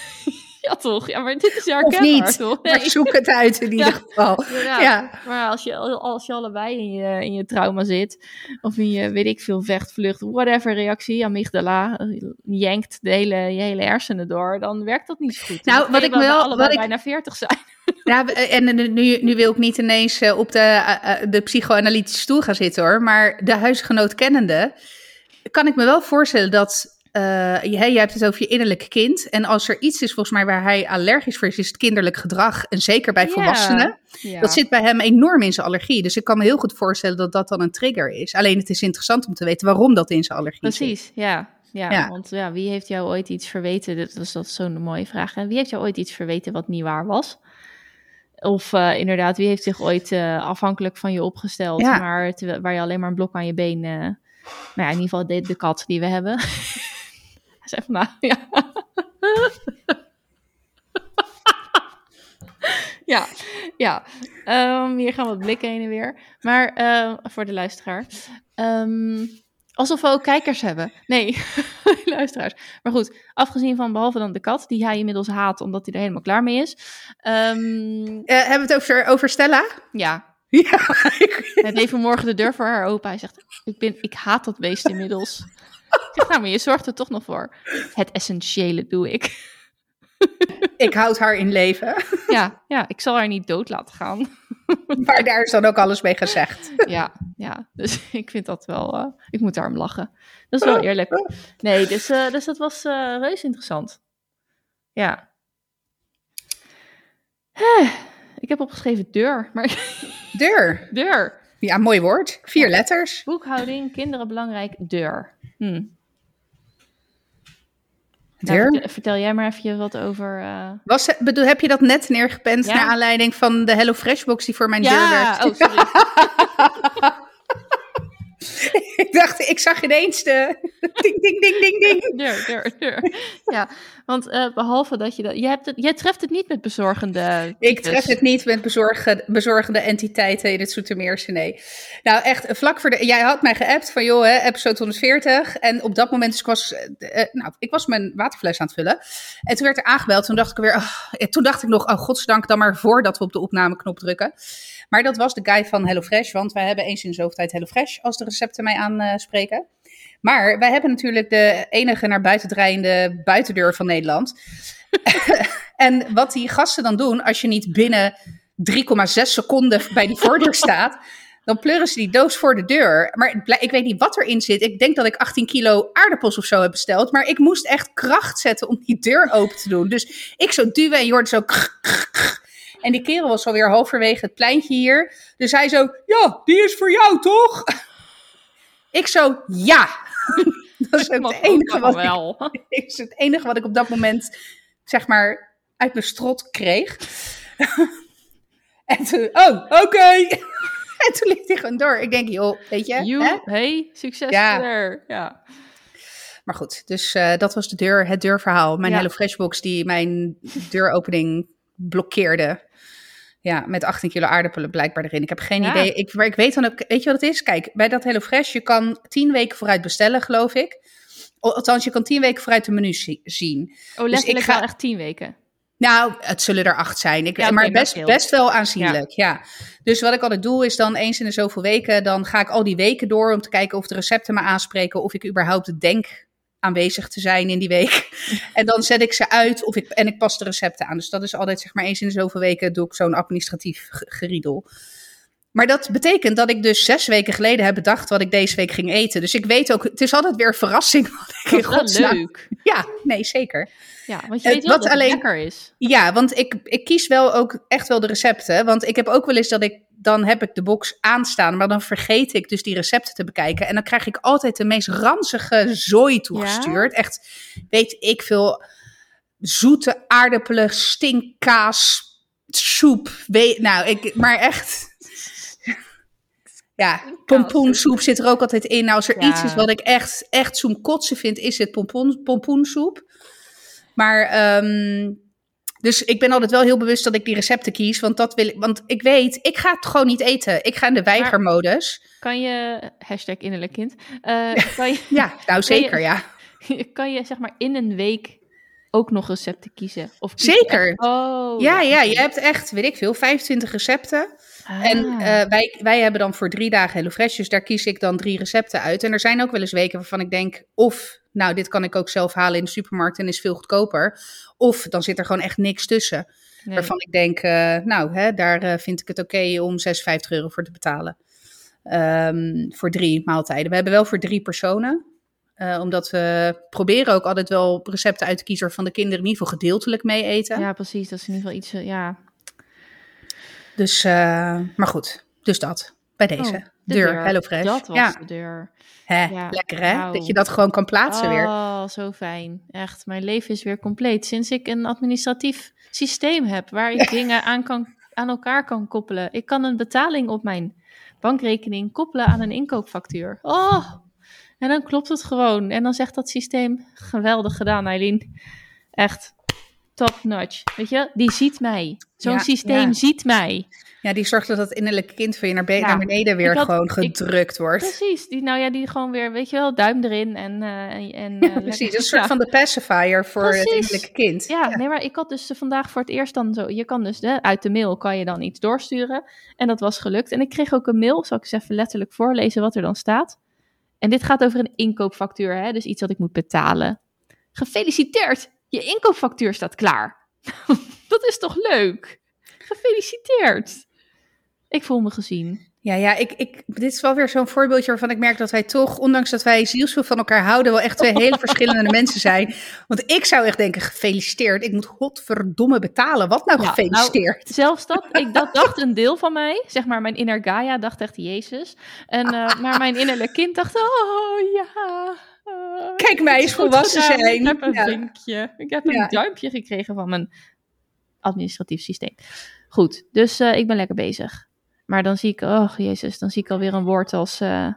ja, toch? Ja, maar dit is herkenbaar, of niet, toch? Nee. Maar zoek het uit in ieder geval. Ja, ja, Maar als je, als je allebei in je, in je trauma zit, of in je, weet ik veel, vecht, vlucht, whatever reactie, amygdala, jenkt de hele, je hele hersenen door, dan werkt dat niet zo goed. Nou, wat ik wel... Wat ik... bijna 40 zijn. Ja, en nu, nu wil ik niet ineens eh, op de, eh, eh, de psychoanalytische stoel gaan zitten hoor, maar de huisgenoot kennende, kan ik me wel voorstellen dat uh, jij, hebt het over je innerlijk kind. En als er iets is volgens mij waar hij allergisch voor is, is het kinderlijk gedrag. En zeker bij volwassenen. Dat zit bij hem enorm in zijn allergie. Dus ik kan me heel goed voorstellen dat dat dan een trigger is. Alleen het is interessant om te weten waarom dat in zijn allergie Precies, zit. Precies, ja. Ja, want ja, wie heeft jou ooit iets verweten? Dat is, dat zo'n mooie vraag. Wie heeft jou ooit iets verweten wat niet waar was? Of uh, inderdaad, wie heeft zich ooit uh, afhankelijk van je opgesteld, maar waar je alleen maar een blok aan je been. Uh, nou ja, in ieder geval de, de kat die we hebben. Zeg maar, ja. ja, ja. Um, hier gaan we blikken heen en weer. Maar uh, voor de luisteraar. Um, alsof we ook kijkers hebben. Nee, luisteraars. Maar goed, afgezien van behalve dan de kat, die hij inmiddels haat omdat hij er helemaal klaar mee is. Um, uh, hebben we het over, over Stella? Ja. Ja. Hij deed vanmorgen de deur voor haar open. Hij zegt, ik, ben, ik haat dat beest inmiddels. Ik zeg, nou, maar je zorgt er toch nog voor. Het essentiële doe ik. ik houd haar in leven. ja, ja, ik zal haar niet dood laten gaan. maar daar is dan ook alles mee gezegd. ja, ja, dus ik vind dat wel, uh, ik moet daarom lachen. Dat is wel eerlijk. Nee, dus, uh, dus dat was uh, reus interessant. Ja. Ik heb opgeschreven deur, maar... Deur? Deur. Ja, mooi woord. Vier letters. Boekhouding, kinderen belangrijk, deur. Hm. Nou, vertel jij maar even wat over. Uh... Was, bedoel, heb je dat net neergepend ja. naar aanleiding van de Hello Fresh box die voor mijn ja. deur werd? Oh, sorry. ik dacht, ik zag ineens de ding, ding, ding, ding, ding. Deur, deur, deur. Ja, want uh, behalve dat je dat... Jij, hebt het, jij treft het niet met bezorgende... Ik tref het niet met bezorgende, bezorgende entiteiten in het Soetermeerse, nee. Nou, echt, vlak voor de... Jij had mij geappt van, joh, hè, episode 140. En op dat moment, dus ik was, uh, nou, ik was mijn waterfles aan het vullen. En toen werd er aangebeld. Toen dacht ik weer, oh, toen dacht ik nog, oh, godsdank dan maar voordat we op de opnameknop drukken. Maar dat was de guy van HelloFresh, want wij hebben eens in de zoveel tijd HelloFresh als de recepten mij aanspreken. Maar wij hebben natuurlijk de enige naar buiten draaiende buitendeur van Nederland. en wat die gasten dan doen, als je niet binnen 3,6 seconden bij die voordeur staat, dan pleuren ze die doos voor de deur. Maar ik weet niet wat erin zit. Ik denk dat ik 18 kilo aardappels of zo heb besteld. Maar ik moest echt kracht zetten om die deur open te doen. Dus ik zo duwen en je hoort zo... En die kerel was alweer halverwege het pleintje hier. Dus hij zo, ja, die is voor jou, toch? Ik zo, ja. Dat is het enige wat wel. Ik, is het enige wat ik op dat moment, zeg maar, uit mijn strot kreeg. en toen, oh, oké. en toen liep hij gewoon door. Ik denk, joh, weet je. You, hè? hey, succes ja. er. Ja. Maar goed, dus uh, dat was de deur, het deurverhaal. Mijn ja. hele freshbox die mijn deuropening blokkeerde. Ja, met 18 kilo aardappelen blijkbaar erin. Ik heb geen ja. idee. Ik, maar ik weet dan ook, weet je wat het is? Kijk, bij dat HelloFresh, je kan 10 weken vooruit bestellen, geloof ik. Althans, je kan 10 weken vooruit de menu zien. Oh, letterlijk dus ik ga... wel echt 10 weken? Nou, het zullen er acht zijn. Ik, ja, maar best, best wel aanzienlijk, ja. ja. Dus wat ik altijd doe, is dan eens in de zoveel weken, dan ga ik al die weken door om te kijken of de recepten me aanspreken, of ik überhaupt denk aanwezig te zijn in die week. en dan zet ik ze uit of ik, en ik pas de recepten aan. Dus dat is altijd zeg maar eens in de zoveel weken doe ik zo'n administratief geriedel. Maar dat betekent dat ik dus zes weken geleden heb bedacht wat ik deze week ging eten. Dus ik weet ook, het is altijd weer verrassing. Wat ik in godsnaam... leuk. Ja, nee, zeker. Ja, want je weet wel wat dat alleen... het lekker is. Ja, want ik, ik kies wel ook echt wel de recepten. Want ik heb ook wel eens dat ik, dan heb ik de box aanstaan, maar dan vergeet ik dus die recepten te bekijken. En dan krijg ik altijd de meest ranzige zooi toegestuurd. Ja? Echt, weet ik veel, zoete aardappelen, stinkkaas, soep. Weet, nou, ik, maar echt... Ja, pompoensoep zit er ook altijd in. Nou, als er ja. iets is wat ik echt, echt zo'n kotsen vind, is het pompoen, pompoensoep. Maar, um, dus ik ben altijd wel heel bewust dat ik die recepten kies. Want, dat wil ik, want ik weet, ik ga het gewoon niet eten. Ik ga in de weigermodus. Kan je, hashtag innerlijk kind. Uh, kan je, ja, nou zeker, je, ja. Kan je zeg maar in een week ook nog recepten kiezen? Of zeker. Echt, oh, ja, ja, je hebt echt, weet ik veel, 25 recepten. Ah. En uh, wij, wij hebben dan voor drie dagen HelloFresh, dus daar kies ik dan drie recepten uit. En er zijn ook wel eens weken waarvan ik denk, of nou, dit kan ik ook zelf halen in de supermarkt en is veel goedkoper. Of dan zit er gewoon echt niks tussen. Nee. Waarvan ik denk, uh, nou, hè, daar uh, vind ik het oké okay om 56 euro voor te betalen. Um, voor drie maaltijden. We hebben wel voor drie personen. Uh, omdat we proberen ook altijd wel recepten uit te kiezen waarvan de kinderen in ieder geval gedeeltelijk mee eten. Ja, precies. Dat is in ieder geval iets, ja. Dus, maar goed. Dus dat, bij deze. Oh, de deur, deur. HelloFresh. Dat was ja. de deur. Hè, ja, lekker hè? Wow. Dat je dat gewoon kan plaatsen oh, weer. Oh, zo fijn. Echt, mijn leven is weer compleet. Sinds ik een administratief systeem heb waar ik dingen aan, kan, aan elkaar kan koppelen. Ik kan een betaling op mijn bankrekening koppelen aan een inkoopfactuur. Oh, en dan klopt het gewoon. En dan zegt dat systeem, geweldig gedaan Eileen. Echt, top notch. Weet je, die ziet mij. Zo'n ja, systeem ja. ziet mij. Ja, die zorgt dat dat innerlijke kind van je naar, be- ja, naar beneden weer had, gewoon gedrukt ik, wordt. Precies, die, nou ja, die gewoon weer, weet je wel, duim erin en... Uh, en uh, precies, een soort van de pacifier voor precies. het innerlijke kind. Ja, nee, maar ik had dus vandaag voor het eerst dan zo, je kan dus hè, uit de mail kan je dan iets doorsturen. En dat was gelukt. En ik kreeg ook een mail, zal ik eens even letterlijk voorlezen wat er dan staat. En dit gaat over een inkoopfactuur, hè, dus iets wat ik moet betalen. Gefeliciteerd! Je inkoopfactuur staat klaar. dat is toch leuk? Gefeliciteerd. Ik voel me gezien. Ja, ja ik, ik, dit is wel weer zo'n voorbeeldje waarvan ik merk dat wij toch, ondanks dat wij zielsveel van elkaar houden, wel echt twee hele verschillende mensen zijn. Want ik zou echt denken, gefeliciteerd. Ik moet godverdomme betalen. Wat nou, nou gefeliciteerd? zelfs dat, ik, dat dacht een deel van mij, zeg maar mijn inner Gaia dacht echt Jezus. En, uh, maar mijn innerlijk kind dacht, oh ja. Uh, Kijk mij eens volwassen zijn. Ik heb een vinkje. Ik heb een duimpje gekregen van mijn administratief systeem. Goed, dus uh, ik ben lekker bezig. Maar dan zie ik, oh jezus, dan zie ik alweer een woord als, uh,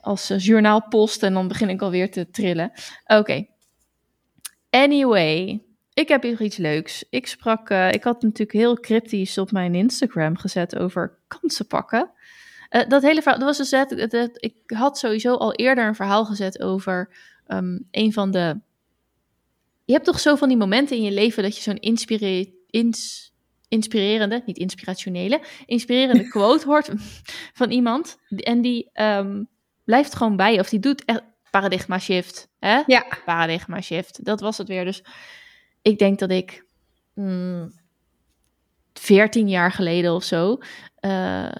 als uh, journaalpost en dan begin ik alweer te trillen. Oké. Anyway, ik heb hier iets leuks. Ik sprak, uh, ik had natuurlijk heel cryptisch op mijn Instagram gezet over kansen pakken. dat hele verhaal, dat was dus het, het, ik had sowieso al eerder een verhaal gezet over um, een van de... Je hebt toch zo van die momenten in je leven dat je zo'n inspire, ins, inspirerende, niet inspirationele, inspirerende quote hoort van iemand. En die um, blijft gewoon bij, of die doet echt paradigma shift. Hè? Ja. Paradigma shift, dat was het weer. Dus ik denk dat ik mm, 14 jaar geleden of zo. Uh,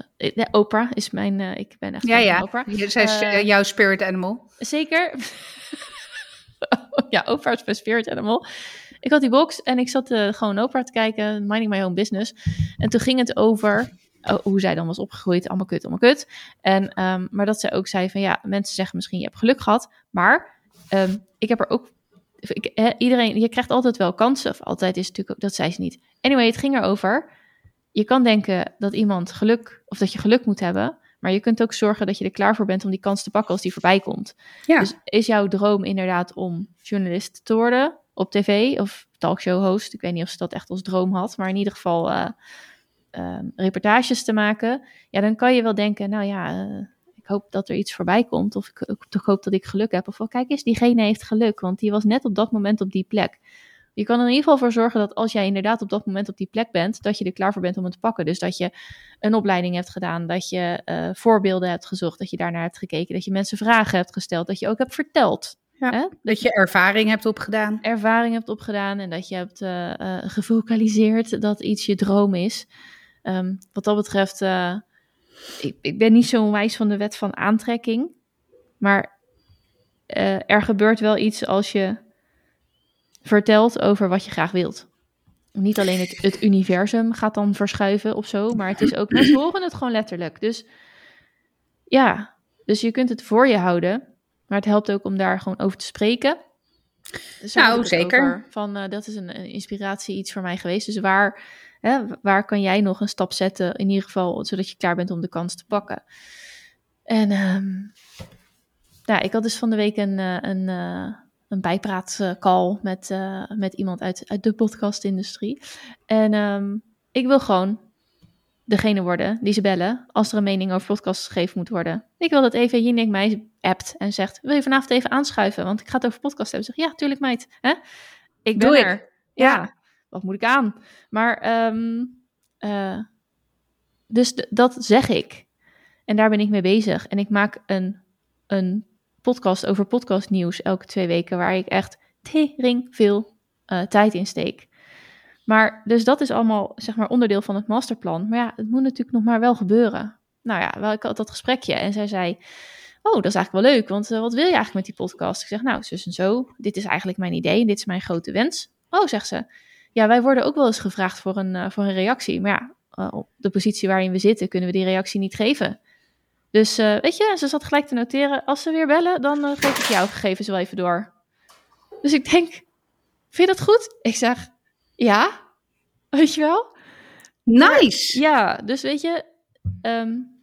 Oprah is mijn. Uh, ik ben echt. Ja, ja. Oprah. Zij is uh, jouw spirit animal. Zeker. ja, Oprah is mijn spirit animal. Ik had die box en ik zat gewoon Oprah te kijken, minding my own business. En toen ging het over oh, hoe zij dan was opgegroeid, allemaal kut, allemaal kut. En, um, maar dat zij ook zei van ja, mensen zeggen misschien je hebt geluk gehad, maar um, ik heb er ook ik, iedereen, je krijgt altijd wel kansen. Of altijd is het natuurlijk ook, dat zei ze niet. Anyway, het ging erover. Je kan denken dat iemand geluk, of dat je geluk moet hebben. Maar je kunt ook zorgen dat je er klaar voor bent om die kans te pakken als die voorbij komt. Ja. Dus is jouw droom inderdaad om journalist te worden? op tv of talkshow host. Ik weet niet of ze dat echt als droom had, maar in ieder geval uh, uh, reportages te maken. Ja, dan kan je wel denken, nou ja, uh, ik hoop dat er iets voorbij komt. Of ik, ik, hoop dat ik geluk heb. Of wel, kijk eens, diegene heeft geluk, want die was net op dat moment op die plek. Je kan er in ieder geval voor zorgen dat als jij inderdaad op dat moment op die plek bent, dat je er klaar voor bent om het te pakken. Dus dat je een opleiding hebt gedaan, dat je voorbeelden hebt gezocht, dat je daarnaar hebt gekeken, dat je mensen vragen hebt gesteld, dat je ook hebt verteld ja, Dat je ervaring hebt opgedaan. Ervaring hebt opgedaan en dat je hebt uh, uh, gefocaliseerd dat iets je droom is. Um, wat dat betreft, ik, ik, ben niet zo wijs van de wet van aantrekking. Maar er gebeurt wel iets als je vertelt over wat je graag wilt. Niet alleen het, het universum gaat dan verschuiven of zo, maar het is ook, mensen horen het gewoon letterlijk. Dus ja, dus je kunt het voor je houden. Maar het helpt ook om daar gewoon over te spreken. Dus nou, zeker. van, uh, dat is een, een, inspiratie, iets voor mij geweest. Dus waar, hè, waar kan jij nog een stap zetten, in ieder geval, zodat je klaar bent om de kans te pakken? En um, ja, ik had dus van de week een, eh, een, uh, een bijpraatcall met, uh, met iemand uit, uit de podcastindustrie. En um, ik wil gewoon degene worden die ze bellen als er een mening over podcasts gegeven moet worden. Ik wil dat even Jinek mij appt en zegt, wil je vanavond even aanschuiven? Want ik ga het over podcast hebben. Zeg, ja, tuurlijk meid. Hè? Ik ben Doe er. Ja. Wat moet ik aan? Maar, um, uh, dus dat zeg ik. En daar ben ik mee bezig. En ik maak een, een podcast over podcastnieuws elke twee weken, waar ik echt tering veel uh, tijd in steek. Maar dus dat is allemaal zeg maar onderdeel van het masterplan. Maar ja, het moet natuurlijk nog maar wel gebeuren. Nou ja, wel, ik had dat gesprekje en zij zei: Oh, dat is eigenlijk wel leuk, want uh, wat wil je eigenlijk met die podcast? Ik zeg: Nou, zus en zo, dit is eigenlijk mijn idee dit is mijn grote wens. Oh, zegt ze: Ja, wij worden ook wel eens gevraagd voor een, uh, voor een reactie. Maar ja, uh, op de positie waarin we zitten, kunnen we die reactie niet geven. Dus weet je, ze zat gelijk te noteren: Als ze weer bellen, dan geef ik jouw gegevens wel even door. Dus ik denk: Vind je dat goed? Ik zeg: ja, weet je wel? Nice! ja, dus weet je, um,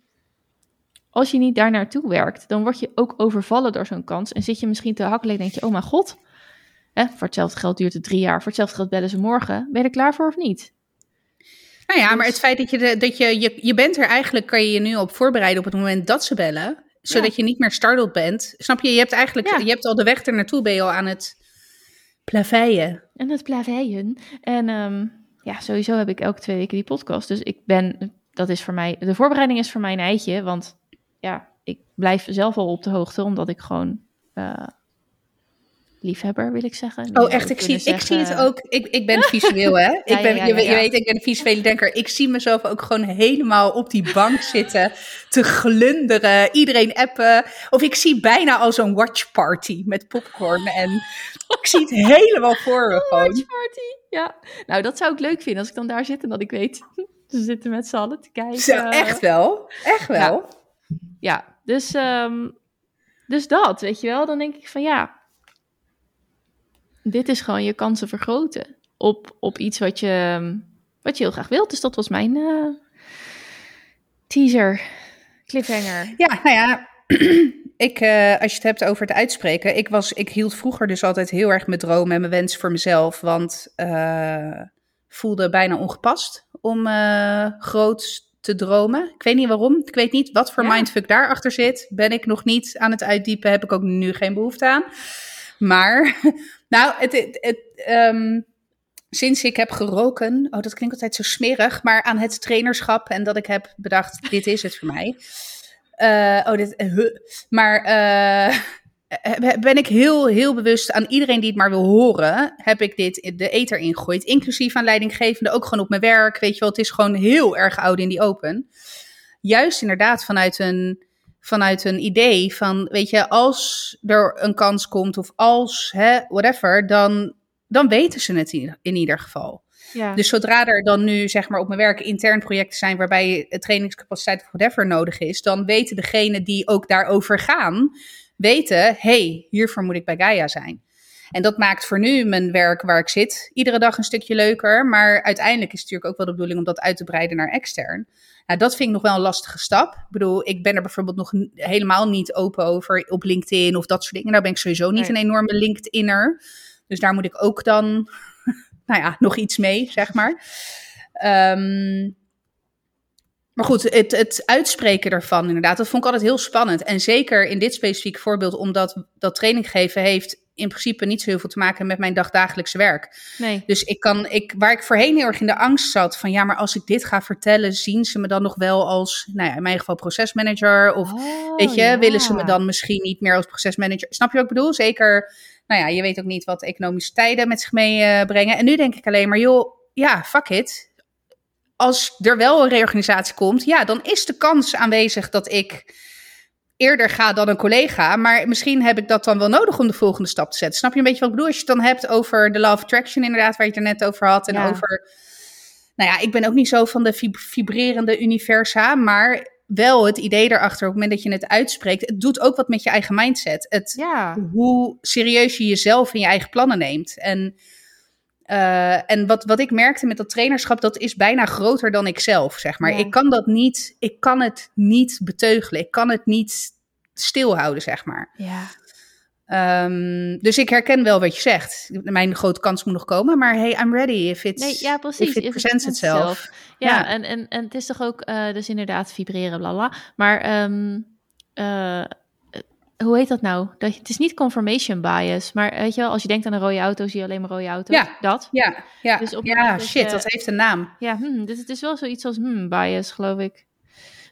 als je niet daar naartoe werkt, dan word je ook overvallen door zo'n kans. En zit je misschien te hakkelen en denk je, oh mijn god, hè, voor hetzelfde geld duurt het drie jaar, voor hetzelfde geld bellen ze morgen. Ben je er klaar voor of niet? Nou ja, maar het feit dat je, de, dat je, je, je bent er eigenlijk, kan je je nu op voorbereiden op het moment dat ze bellen, zodat je niet meer startled bent. Snap je? Je hebt eigenlijk, ja. je hebt al de weg er naartoe, ben je al aan het plaveien. En het plaveien. En um, ja, sowieso heb ik elke twee weken die podcast. Dus ik ben, dat is voor mij, de voorbereiding is voor mij een eitje. Want ja, ik blijf zelf al op de hoogte, omdat ik gewoon uh, liefhebber, wil ik zeggen. Oh, echt? Ik zie, ik zie het ook. Ik, ik ben visueel, hè? ik ben, je, weet, ik ben een visuele denker. Ik zie mezelf ook gewoon helemaal op die bank zitten, te glunderen, iedereen appen. Of ik zie bijna al zo'n watchparty met popcorn. En ik zie het helemaal voor me gewoon. Watchparty, ja. Nou, dat zou ik leuk vinden als ik dan daar zit en dat ik weet... Ze zitten met z'n allen te kijken. Zo, echt wel. Echt wel. Ja, ja dus, um, dus dat, weet je wel. Dan denk ik van ja, dit is gewoon je kansen vergroten op, op iets wat je, wat je heel graag wilt. Dus dat was mijn uh, teaser, cliffhanger. Ja, nou ja, ik, uh, als je het hebt over het uitspreken. Ik, was, ik hield vroeger dus altijd heel erg mijn droom en mijn wens voor mezelf. Want uh, voelde bijna ongepast om groot te dromen. Ik weet niet waarom. Ik weet niet wat voor ja. mindfuck daarachter zit. Ben ik nog niet aan het uitdiepen. Heb ik ook nu geen behoefte aan. Maar, nou, het, het, um, sinds ik heb geroken, oh dat klinkt altijd zo smerig, maar aan het trainerschap en dat ik heb bedacht, dit is het voor mij. Uh, oh, dit, uh, maar uh, ben ik heel, heel bewust aan iedereen die het maar wil horen, heb ik dit de ether ingegooid. Inclusief aan leidinggevende, ook gewoon op mijn werk. Weet je wel, het is gewoon heel erg oud in die open. Juist inderdaad vanuit een vanuit een idee van, weet je, als er een kans komt of als, hè, whatever, dan, dan weten ze het in, in ieder geval. Ja. Dus zodra er dan nu, zeg maar, op mijn werk intern projecten zijn waarbij trainingscapaciteit of whatever nodig is, dan weten degenen die ook daarover gaan, weten, hey, hiervoor moet ik bij Gaia zijn. En dat maakt voor nu mijn werk waar ik zit iedere dag een stukje leuker. Maar uiteindelijk is het natuurlijk ook wel de bedoeling om dat uit te breiden naar extern. Nou, dat vind ik nog wel een lastige stap. Ik bedoel, ik ben er bijvoorbeeld nog helemaal niet open over op LinkedIn of dat soort dingen. Daar ben ik sowieso niet een enorme LinkedInner. Dus daar moet ik ook dan, nou ja, nog iets mee, zeg maar. Um, maar goed, het, het uitspreken ervan inderdaad, dat vond ik altijd heel spannend. En zeker in dit specifieke voorbeeld, omdat dat training geven heeft in principe niet zo heel veel te maken met mijn dagdagelijkse werk. Nee. Dus ik kan, ik, waar ik voorheen heel erg in de angst zat van ja, maar als ik dit ga vertellen, zien ze me dan nog wel als, nou ja, in mijn geval procesmanager. Of oh, weet je, willen ze me dan misschien niet meer als procesmanager? Snap je wat ik bedoel? Zeker, nou ja, je weet ook niet wat economische tijden met zich meebrengen. Uh, en nu denk ik alleen maar, joh, ja, fuck it. Als er wel een reorganisatie komt, ja, dan is de kans aanwezig dat ik eerder ga dan een collega. Maar misschien heb ik dat dan wel nodig om de volgende stap te zetten. Snap je een beetje wat ik bedoel? Als je het dan hebt over de love attraction inderdaad, waar je het er net over had. En over, nou ja, ik ben ook niet zo van de vibrerende universa, maar wel het idee erachter op het moment dat je het uitspreekt. Het doet ook wat met je eigen mindset. Het, ja. Hoe serieus je jezelf en je eigen plannen neemt. En... Uh, en wat, wat ik merkte met dat trainerschap, dat is bijna groter dan ik zelf, zeg maar. Ik kan dat niet, ik kan het niet beteugelen. Ik kan het niet stilhouden, zeg maar. Ja. Um, dus ik herken wel wat je zegt. Mijn grote kans moet nog komen, maar hey, I'm ready if, it's, nee, ja, precies. if it presents itself. Ja, ja, En, en, en het is toch ook, uh, dus inderdaad vibreren, bla Maar um, uh, hoe heet dat nou? Dat, het is niet confirmation bias, maar weet je wel, als je denkt aan een rode auto, zie je alleen maar rode auto's. Ja, dat. Ja, ja, dus op ja shit, dat heeft een naam. Ja, hmm, dus het is wel zoiets als hmm, bias, geloof ik.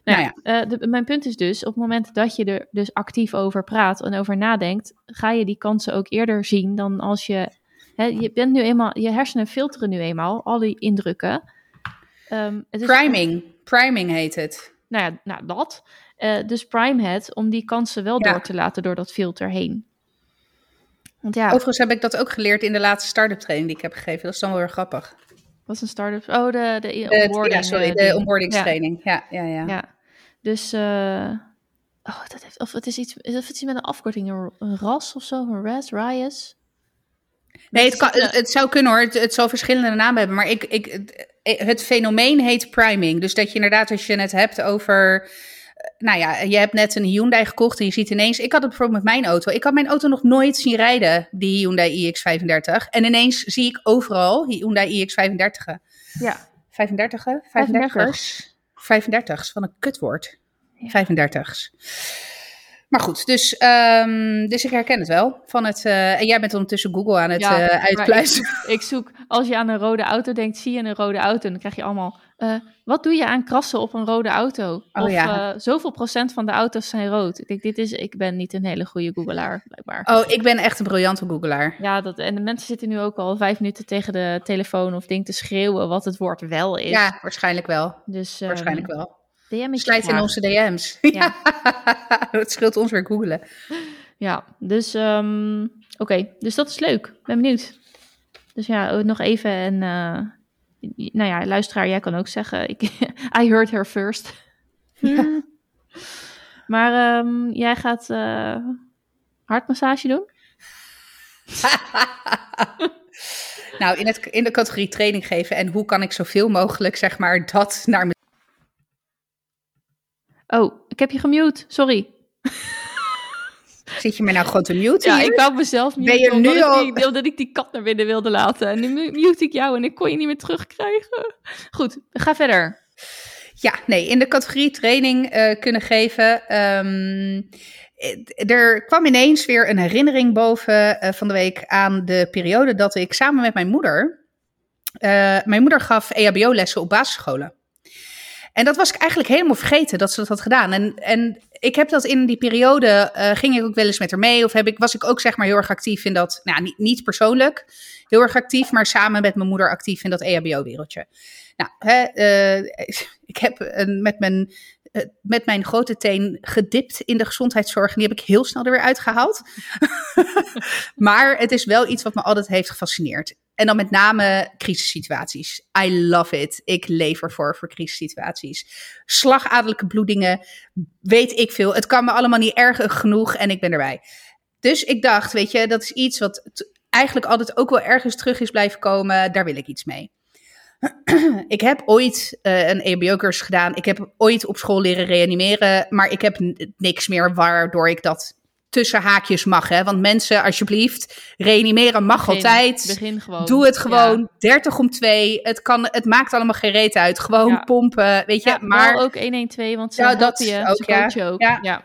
Nou, nou ja, uh, de, mijn punt is dus, op het moment dat je er dus actief over praat en over nadenkt, ga je die kansen ook eerder zien dan als je, hè, je bent nu eenmaal, je hersenen filteren nu eenmaal al die indrukken. Um, het is priming, priming heet het. Nou ja, nou dat. Uh, dus prime het om die kansen wel door te laten door dat filter heen. Want ja. Overigens heb ik dat ook geleerd in de laatste start-up training die ik heb gegeven. Dat is dan wel weer grappig. Wat is een start-up? Oh, de, de onboarding. ja, sorry, de onboardingstraining. Ja, ja, ja. ja. Dus, uh, oh, dat heeft, of het is iets, is het iets met een afkorting, een RAS of zo, een RAS, RIAS? Nee, het, kan, het, zou kunnen hoor. Het, het zal verschillende namen hebben. Maar ik, ik, het, het fenomeen heet priming. Dus dat je inderdaad, als je het hebt over nou ja, je hebt net een Hyundai gekocht en je ziet ineens... Ik had het bijvoorbeeld met mijn auto. Ik had mijn auto nog nooit zien rijden, die Hyundai iX35. En ineens zie ik overal Hyundai iX35. Ja. 35? 35? 35, van een kutwoord. Ja. 35. Maar goed, dus, um, dus ik herken het wel. Van het, uh, en jij bent ondertussen Google aan het ja, uh, uitpluizen. Ik, ik, zoek, als je aan een rode auto denkt, zie je een rode auto. En dan krijg je allemaal, uh, wat doe je aan krassen op een rode auto? Oh, of ja. zoveel procent van de auto's zijn rood. Ik denk, dit is, ik ben niet een hele goede googelaar, blijkbaar. Oh, ik ben echt een briljante googelaar. Ja, dat, en de mensen zitten nu ook al vijf minuten tegen de telefoon of ding te schreeuwen wat het woord wel is. Ja, waarschijnlijk wel. Dus, waarschijnlijk um, wel. Slijt in onze DM's. Ja. het scheelt ons weer googelen. Ja, dus um, oké. Okay. Dus dat is leuk. Ben benieuwd. Dus ja, nog even en uh, nou ja, luisteraar, jij kan ook zeggen, ik, I heard her first. Ja. maar um, jij gaat uh, hartmassage doen? nou, in, het, in de categorie training geven en hoe kan ik zoveel mogelijk, zeg maar, dat naar Oh, ik heb je gemute. Sorry. Zit je me nou gewoon te mute Ja, ik wou mezelf mute. Ben je nu al... Ik wilde dat ik die kat naar binnen wilde laten. En nu mute ik jou en ik kon je niet meer terugkrijgen. Goed, ga verder. Ja, nee, in de categorie training uh, kunnen geven. Um, er kwam ineens weer een herinnering boven uh, van de week aan de periode dat ik samen met mijn moeder. Uh, mijn moeder gaf EHBO-lessen op basisscholen. En dat was ik eigenlijk helemaal vergeten dat ze dat had gedaan. En, en ik heb dat in die periode, uh, ging ik ook wel eens met haar mee. Of heb ik, was ik ook zeg maar heel erg actief in dat, nou niet, niet persoonlijk heel erg actief, maar samen met mijn moeder actief in dat EHBO-wereldje. Nou, hè, uh, ik heb een, met mijn uh, met mijn grote teen gedipt in de gezondheidszorg. En die heb ik heel snel er weer uitgehaald. maar het is wel iets wat me altijd heeft gefascineerd. En dan met name crisissituaties. I love it. Ik leef ervoor voor crisissituaties. Slagadelijke bloedingen, weet ik veel. Het kan me allemaal niet erg genoeg en ik ben erbij. Dus ik dacht, weet je, dat is iets wat eigenlijk altijd ook wel ergens terug is blijven komen. Daar wil ik iets mee. ik heb ooit uh, een EBO-cursus gedaan. Ik heb ooit op school leren reanimeren. Maar ik heb niks meer waardoor ik dat tussen haakjes mag. Hè? Want mensen, alsjeblieft, reanimeren mag altijd. Begin gewoon. Doe het gewoon. Ja. 30 om 2. Het, kan, het maakt allemaal geen reet uit. Gewoon ja. pompen, weet je. Ja, maar ook 112, want ze ja, dat je, ook, ja. Je ook. Ja. ja.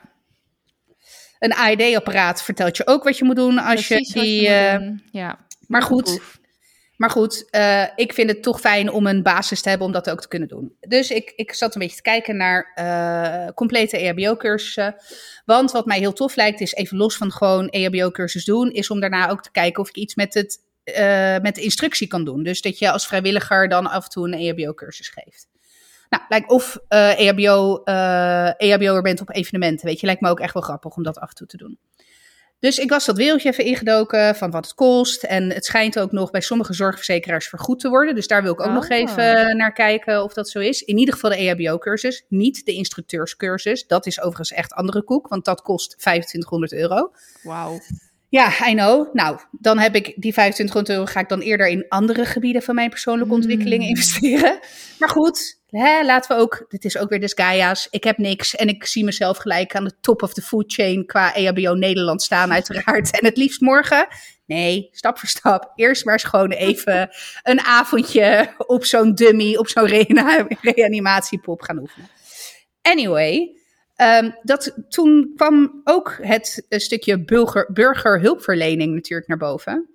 Een AED-apparaat vertelt je ook wat je moet doen als Precies je die... Je uh, ja. Maar goed, maar goed, uh, ik vind het toch fijn om een basis te hebben om dat ook te kunnen doen. Dus ik, ik zat een beetje te kijken naar uh, complete EHBO-cursussen. Want wat mij heel tof lijkt, is even los van gewoon EHBO-cursus doen, is om daarna ook te kijken of ik iets met, het, uh, met de instructie kan doen. Dus dat je als vrijwilliger dan af en toe een EHBO-cursus geeft. Nou, lijkt of EHBO, EHBO'er bent op evenementen, weet je, lijkt me ook echt wel grappig om dat af en toe te doen. Dus ik was dat wereldje even ingedoken van wat het kost. En het schijnt ook nog bij sommige zorgverzekeraars vergoed te worden. Dus daar wil ik ook oh. nog even naar kijken of dat zo is. In ieder geval de EHBO-cursus, niet de instructeurscursus. Dat is overigens echt andere koek, want dat kost 2500 euro. Wauw. Ja, I know. Nou, dan heb ik die 2500 euro ga ik dan eerder in andere gebieden van mijn persoonlijke ontwikkeling investeren. Maar goed, hè, laten we ook, dit is ook weer des Gaia's. Ik heb niks en ik zie mezelf gelijk aan de top of the food chain qua EHBO Nederland staan uiteraard. En het liefst morgen. Nee, stap voor stap. Eerst maar eens gewoon even een avondje op zo'n dummy, op zo'n reanimatiepop gaan oefenen. Anyway, Um, dat, toen kwam ook het stukje burger, burgerhulpverlening natuurlijk naar boven.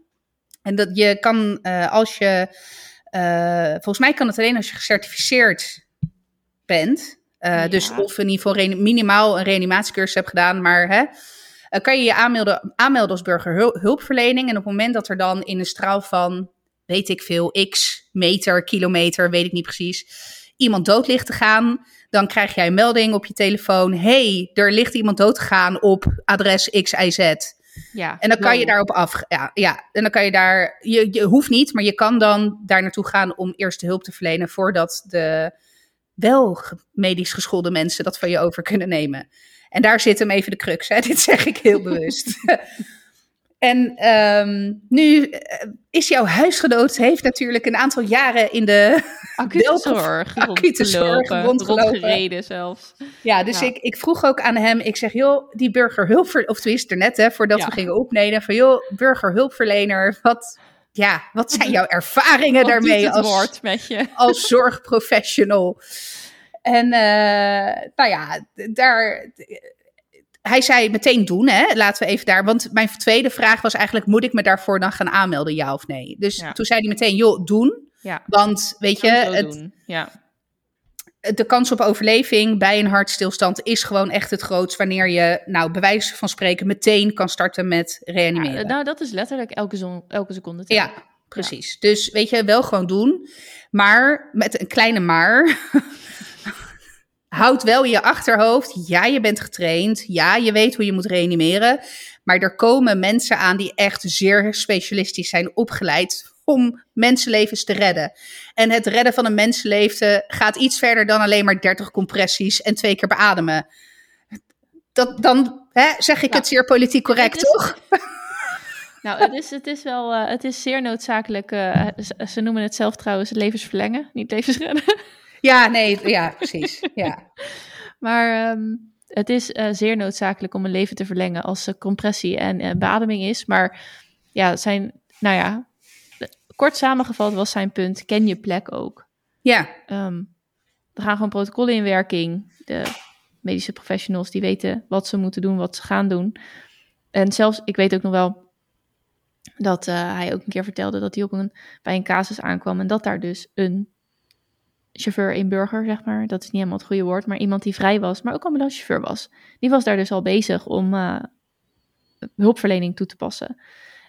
En dat je kan, uh, als je, uh, volgens mij kan het alleen als je gecertificeerd bent. Uh, ja. Dus of in ieder geval minimaal een reanimatiecursus hebt gedaan, maar hè, kan je je aanmelden, aanmelden als burgerhulpverlening. En op het moment dat er dan in een straal van, weet ik veel, x meter, kilometer, weet ik niet precies, iemand dood ligt te gaan dan krijg jij een melding op je telefoon. hey, er ligt iemand doodgegaan op adres XIZ. Ja, en dan kan je daarop af. Ja, ja, en dan kan je daar. Je, je hoeft niet, maar je kan dan daar naartoe gaan om eerste hulp te verlenen. voordat de wel medisch geschoolde mensen dat van je over kunnen nemen. En daar zit hem even de crux. Hè? Dit zeg ik heel bewust. En um, nu eh, is jouw huisgenoot, heeft natuurlijk een aantal jaren in de acute zorg, acute zorg rondgereden zelfs. Ja, dus ja. Ik, ik vroeg ook aan hem, ik zeg, joh, die burgerhulp, of tenminste er net, hè, voordat ja. we gingen opnemen, van joh, burgerhulpverlener, wat, ja, wat zijn jouw ervaringen wat daarmee als, met je? als zorgprofessional? En uh, nou ja, daar hij zei meteen doen, hè? Laten we even daar. Want mijn tweede vraag was eigenlijk: moet ik me daarvoor dan gaan aanmelden, ja of nee? Dus toen zei hij meteen: joh, doen. Ja. Want weet je, het, ja. de kans op overleving bij een hartstilstand is gewoon echt het grootst. Wanneer je, nou, bij wijze van spreken, meteen kan starten met reanimeren. Ja, nou, dat is letterlijk elke, elke seconde. Ja, precies. Dus weet je, wel gewoon doen. Maar met een kleine maar. houd wel in je achterhoofd, ja, je bent getraind, ja, je weet hoe je moet reanimeren, maar er komen mensen aan die echt zeer specialistisch zijn opgeleid om mensenlevens te redden. En het redden van een mensenleven gaat iets verder dan alleen maar 30 compressies en twee keer beademen. Dat, dan hè, zeg ik het zeer politiek correct, toch? Nou, het is, het is wel, uh, het is zeer noodzakelijk. Uh, ze noemen het zelf trouwens levens verlengen, niet levens redden. Ja, nee, ja, precies. Ja. maar um, het is uh, zeer noodzakelijk om een leven te verlengen als er compressie en uh, beademing is. Maar ja, zijn, nou ja, kort samengevat was zijn punt, ken je plek ook. Ja. Um, er gaan gewoon protocollen in werking. De medische professionals die weten wat ze moeten doen, wat ze gaan doen. En zelfs, ik weet ook nog wel dat uh, hij ook een keer vertelde dat hij op een, bij een casus aankwam en dat daar dus een chauffeur in burger, zeg maar. Dat is niet helemaal het goede woord, maar iemand die vrij was, maar ook ambulancechauffeur was. Die was daar dus al bezig om uh, hulpverlening toe te passen.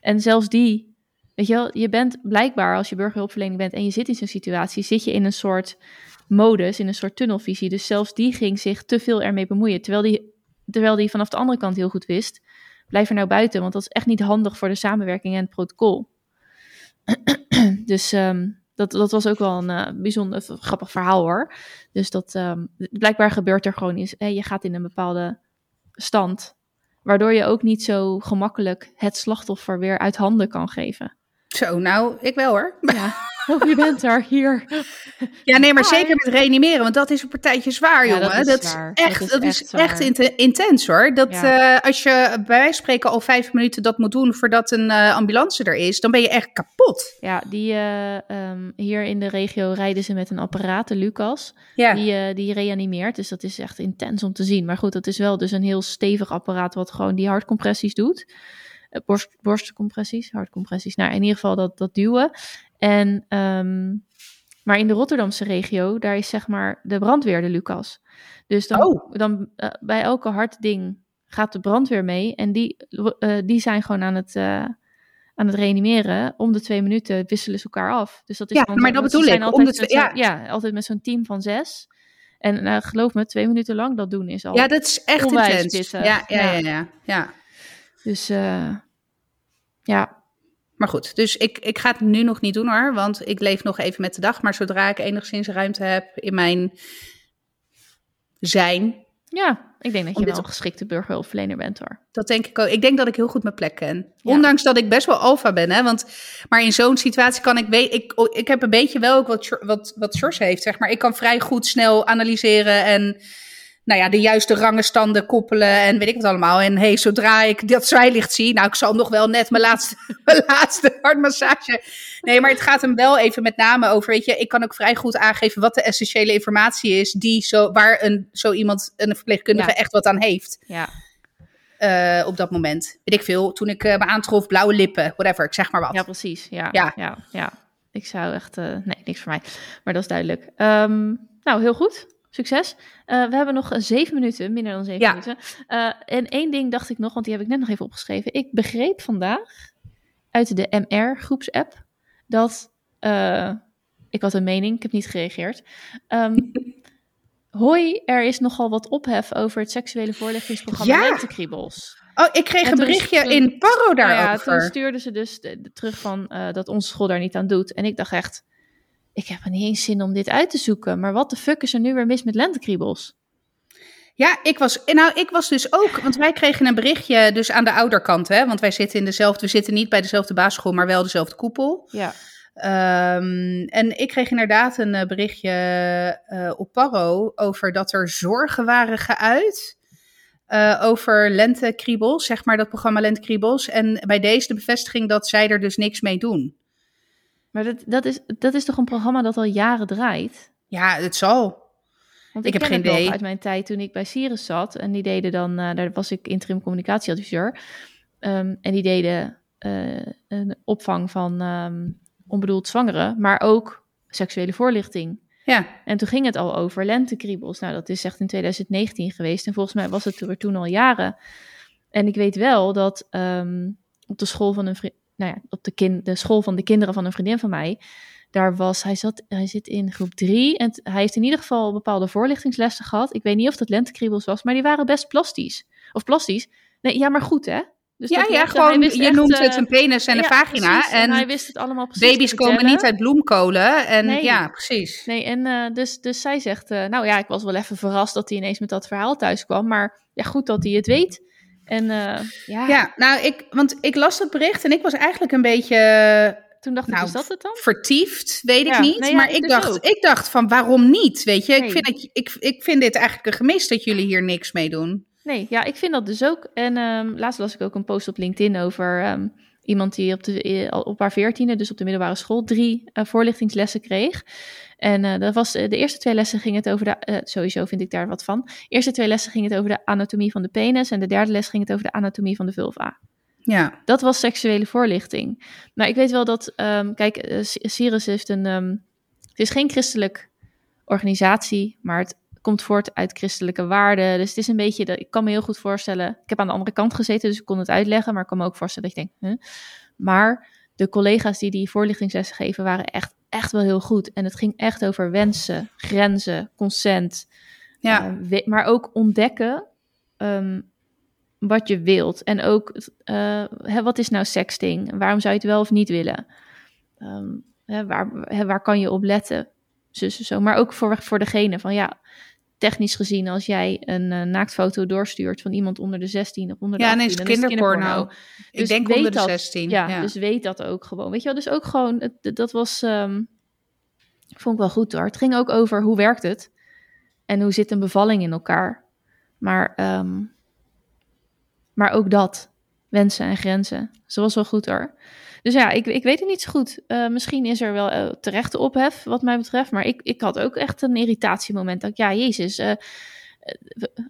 En zelfs die, weet je wel, je bent blijkbaar als je burgerhulpverlening bent en je zit in zo'n situatie, zit je in een soort modus, in een soort tunnelvisie. Dus zelfs die ging zich te veel ermee bemoeien, terwijl die, terwijl die vanaf de andere kant heel goed wist, blijf er nou buiten, want dat is echt niet handig voor de samenwerking en het protocol. dus um, dat, dat was ook wel een uh, bijzonder grappig verhaal hoor. Dus dat um, blijkbaar gebeurt er gewoon iets. Hey, je gaat in een bepaalde stand. Waardoor je ook niet zo gemakkelijk het slachtoffer weer uit handen kan geven. Zo, nou, ik wel hoor. Ja. Oh, je bent er, hier. Ja, nee, maar zeker met reanimeren, want dat is een partijtje zwaar, jongen. Dat is, dat is echt, dat is echt, intens hoor. Dat uh, als je bij wijze van spreken al vijf minuten dat moet doen voordat een uh, ambulance er is, dan ben je echt kapot. Ja, die, uh, um, hier in de regio rijden ze met een apparaat, de Lucas, ja. die, die reanimeert. Dus dat is echt intens om te zien. Maar goed, dat is wel dus een heel stevig apparaat wat gewoon die hartcompressies doet. Borst, borstcompressies, hartcompressies. Nou, in ieder geval dat, dat duwen. En, um, maar in de Rotterdamse regio, daar is zeg maar de brandweer de Lucas. Dus dan, oh. dan uh, bij elke hard ding gaat de brandweer mee. En die, uh, die zijn gewoon aan het, uh, aan het reanimeren. Om de twee minuten wisselen ze elkaar af. Dus dat is ja, maar dat bedoel ik. Om de ja. ja, altijd met zo'n team van zes. En uh, geloof me, twee minuten lang dat doen is al. Ja, dat is echt intens. Ja, ja, ja, ja, ja. Dus uh, ja, maar goed, dus ik, ik ga het nu nog niet doen hoor, want ik leef nog even met de dag. Maar zodra ik enigszins ruimte heb in mijn zijn. Ja, ik denk dat je wel een geschikte burgerhulpverlener bent hoor. Dat denk ik ook. Ik denk dat ik heel goed mijn plek ken. Ondanks dat ik best wel alfa ben. Hè? Want, maar in zo'n situatie kan ik, weet, ik... Ik heb een beetje wel ook wat, wat, wat George heeft, zeg maar. Ik kan vrij goed snel analyseren en nou ja, de juiste rangenstanden koppelen en weet ik wat allemaal. En hey, zodra ik dat zwaailicht zie, nou, ik zal nog wel net mijn laatste, mijn laatste hartmassage. Nee, maar het gaat hem wel even met name over, weet je, ik kan ook vrij goed aangeven wat de essentiële informatie is, die zo, waar een, zo iemand, een verpleegkundige, echt wat aan heeft. Ja. Uh, op dat moment. Weet ik veel, toen ik uh, me aantrof, blauwe lippen, whatever, ik zeg maar wat. Ja, precies. Ja, ja. ja, ja. Ik zou echt, uh, nee, niks voor mij. Maar dat is duidelijk. Um, nou, heel goed. Succes. Uh, we hebben nog zeven minuten, minder dan zeven minuten. Uh, en één ding dacht ik nog, want die heb ik net nog even opgeschreven. Ik begreep vandaag uit de MR-groepsapp dat. Uh, ik had een mening, ik heb niet gereageerd. Um, hoi, er is nogal wat ophef over het seksuele voorlichtingsprogramma ja. Lentekriebels. Oh, ik kreeg een berichtje in Paro daarover. Ja, toen stuurden ze dus de, terug van dat onze school daar niet aan doet. En ik dacht echt, ik heb er niet eens zin om dit uit te zoeken. Maar wat de fuck is er nu weer mis met lentekriebels? Ja, ik was, nou, ik was dus ook, want wij kregen een berichtje dus aan de ouderkant, hè, want wij zitten in dezelfde, we zitten niet bij dezelfde basisschool, maar wel dezelfde koepel. Ja. Um, en ik kreeg inderdaad een eh, berichtje uh, op Paro over dat er zorgen waren geuit uh, over lentekriebels, zeg maar dat programma Lentekriebels. En bij deze de bevestiging dat zij er dus niks mee doen. Maar dat, dat, is, dat is toch een programma dat al jaren draait? Ja, het zal. Want ik, heb geen idee. uit mijn tijd toen ik bij Sirius zat. En die deden dan, uh, daar was ik interim communicatieadviseur. Um, en die deden uh, een opvang van um, onbedoeld zwangeren, maar ook seksuele voorlichting. Ja. En toen ging het al over lentekriebels. Nou, dat is echt in 2019 geweest. En volgens mij was het er toen al jaren. En ik weet wel dat um, op de school van een vriend, nou ja, op de, kind, de school van de kinderen van een vriendin van mij, daar was, hij, zat, hij zit in groep drie en hij heeft in ieder geval bepaalde voorlichtingslessen gehad. Ik weet niet of dat lentekriebels was, maar die waren best plastisch. Of plastisch. Nee, ja, maar goed hè. Dus ja, ja, gewoon, je noemt het eh, een penis en een vagina. En, hij wist het allemaal precies Baby's komen niet uit bloemkolen. En nee. ja, precies. Nee, en uh, dus, dus zij zegt, uh, nou ja, ik was wel even verrast dat hij ineens met dat verhaal thuis kwam. Maar ja, goed dat hij het weet. En uh, ja. Ja, nou, ik, want ik las dat bericht en ik was eigenlijk een beetje toen dacht ik, nou, is dat het dan? Vertiefd, weet ik niet. Ja, maar ik, ik dacht, ik dacht van waarom niet? Weet je, nee. ik, vind ik, ik vind dit eigenlijk een gemis dat jullie hier niks mee doen. Nee, ja, ik vind dat dus ook. En um, laatst las ik ook een post op LinkedIn over um, iemand die op, de, op haar veertiende, dus op de middelbare school, drie uh, voorlichtingslessen kreeg. En uh, dat was, de eerste twee lessen ging het over de, uh, sowieso vind ik daar wat van. De eerste twee lessen ging het over de anatomie van de penis en de derde les ging het over de anatomie van de vulva. Ja. Dat was seksuele voorlichting. Maar ik weet wel dat, um, kijk, Sirius heeft een, um, het is geen christelijk organisatie, maar het komt voort uit christelijke waarden. Dus het is een beetje, de, ik kan me heel goed voorstellen, ik heb aan de andere kant gezeten, dus ik kon het uitleggen, maar ik kan me ook voorstellen dat ik denk, huh? maar de collega's die die voorlichtingslessen geven waren echt, echt wel heel goed. En het ging echt over wensen, grenzen, consent, ja. Uh, maar ook ontdekken um, wat je wilt. En ook, uh, hè, wat is nou sexting? Waarom zou je het wel of niet willen? Um, hè, waar, hè, waar kan je op letten? Dus, zo. Maar ook voor, voor degene van, ja, technisch gezien, als jij een uh, naaktfoto doorstuurt van iemand onder de 16 of onder de ja, 18, nee, is kinderporno. Dus Ik denk onder de 16. ja, ja, dus weet dat ook gewoon. Weet je wel, dus ook gewoon, het, dat was, um, vond ik wel goed hoor. Het ging ook over hoe werkt het en hoe zit een bevalling in elkaar. Maar um, maar ook dat, wensen en grenzen. Ze was wel goed hoor. Dus ja, ik, ik weet het niet zo goed. Uh, misschien is er wel uh, terechte ophef wat mij betreft. Maar ik, ik had ook echt een irritatiemoment. Dat ik, ja, jezus. Uh,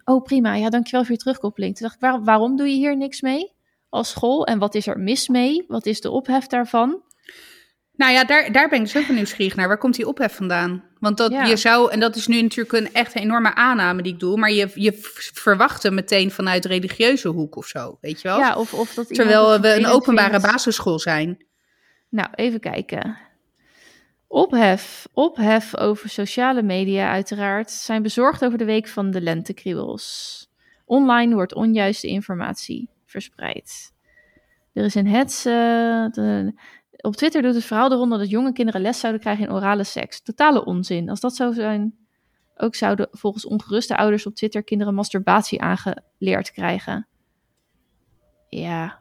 oh, prima. Ja, dankjewel voor je terugkoppeling. Toen dacht ik, waar, waarom doe je hier niks mee als school? En wat is er mis mee? Wat is de ophef daarvan? Nou ja, daar, daar ben ik zo nieuwsgierig naar. Waar komt die ophef vandaan? Want dat ja. je zou, en dat is nu natuurlijk een echt enorme aanname die ik doe, maar je, je verwacht hem meteen vanuit religieuze hoek of zo, weet je wel? Ja, of, of dat Terwijl we een openbare vindt. basisschool zijn. Nou, even kijken. Ophef, ophef over sociale media uiteraard, zijn bezorgd over de week van de lentekriebels. Online wordt onjuiste informatie verspreid. Er is een hetze, op Twitter doet het verhaal de ronde dat jonge kinderen les zouden krijgen in orale seks. Totale onzin. Als dat zou zijn, ook zouden volgens ongeruste ouders op Twitter kinderen masturbatie aangeleerd krijgen. Ja,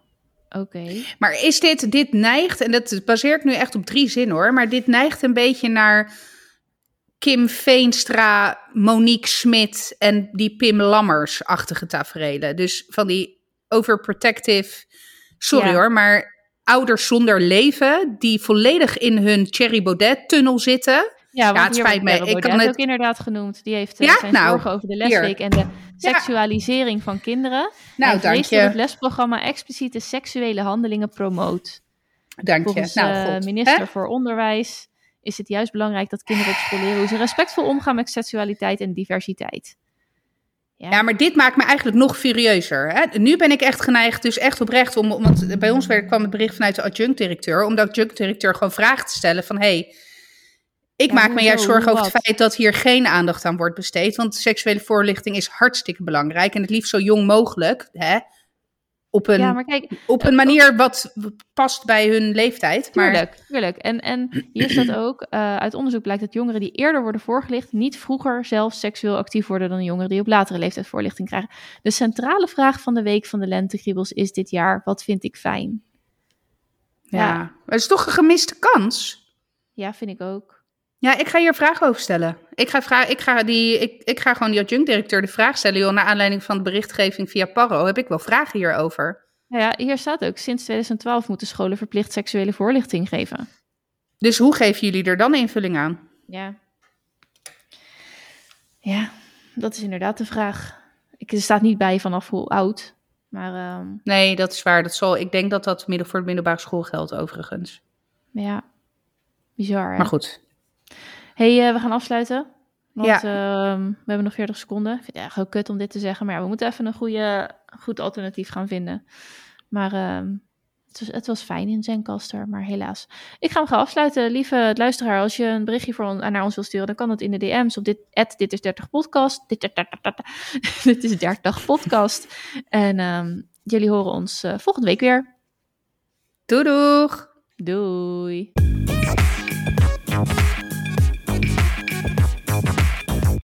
oké. Okay. Maar is dit, dit neigt, en dat baseert nu echt op drie zinnen hoor, maar dit neigt een beetje naar Kim Veenstra, Monique Smit en die Pim Lammers-achtige tafereelen. Dus van die overprotective, sorry ja. hoor, maar ouders zonder leven die volledig in hun Thierry Baudet-tunnel zitten. Ja, ja het spijt me. Ik kan het ook inderdaad genoemd. Die heeft uh, ja? zijn nou, zorgen over de lesweek hier. en de seksualisering ja. van kinderen. Nou, en dank je. het lesprogramma expliciete seksuele handelingen promoot. Dank je. Nou, uh, minister voor Onderwijs is het juist belangrijk dat kinderen op school leren hoe ze respectvol omgaan met seksualiteit en diversiteit. Ja. ja. maar dit maakt me eigenlijk nog furieuzer. Hè? Nu ben ik echt geneigd, dus echt oprecht, om, want bij ons kwam het bericht vanuit de adjunct-directeur, om de adjunct-directeur gewoon vragen te stellen van, hé, hey, ik ja, maak me juist zorgen over het feit dat hier geen aandacht aan wordt besteed, want seksuele voorlichting is hartstikke belangrijk en het liefst zo jong mogelijk. Hè? Op een, ja, kijk, op een manier wat past bij hun leeftijd. Maar... Tuurlijk, tuurlijk. En, en hier staat ook, uh, uit onderzoek blijkt dat jongeren die eerder worden voorgelicht, niet vroeger zelf seksueel actief worden dan jongeren die op latere leeftijd voorlichting krijgen. De centrale vraag van de week van de lentekriebels is dit jaar, wat vind ik fijn? Ja, ja. het is toch een gemiste kans? Ja, vind ik ook. Ja, ik ga hier vragen over stellen. Ik ga, vragen, ik ga, die, ik, ik ga gewoon die adjunct-directeur de vraag stellen. Joh, naar aanleiding van de berichtgeving via Parro heb ik wel vragen hierover. Nou ja, hier staat ook, sinds 2012 moeten scholen verplicht seksuele voorlichting geven. Dus hoe geven jullie er dan invulling aan? Ja. Ja, dat is inderdaad de vraag. Ik, er staat niet bij vanaf hoe oud. Maar, ehm, Nee, dat is waar. Dat zal, ik denk dat dat voor de middelbare school geldt overigens. Ja, bizar. Hè? Maar goed. Hey, uh, we gaan afsluiten. Want ja. uh, we hebben nog 40 seconden. Ik vind het heel kut om dit te zeggen. Maar ja, we moeten even een goede, goed alternatief gaan vinden. Maar uh, het, was, het was fijn in Zencaster, maar helaas. Ik ga hem gaan afsluiten. Lieve luisteraar, als je een berichtje voor on, naar ons wil sturen, dan kan dat in de DM's op dit, dit is 30 podcast. Dit, dit is 30 podcast. En um, jullie horen ons uh, volgende week weer. Doei doeg! Doei!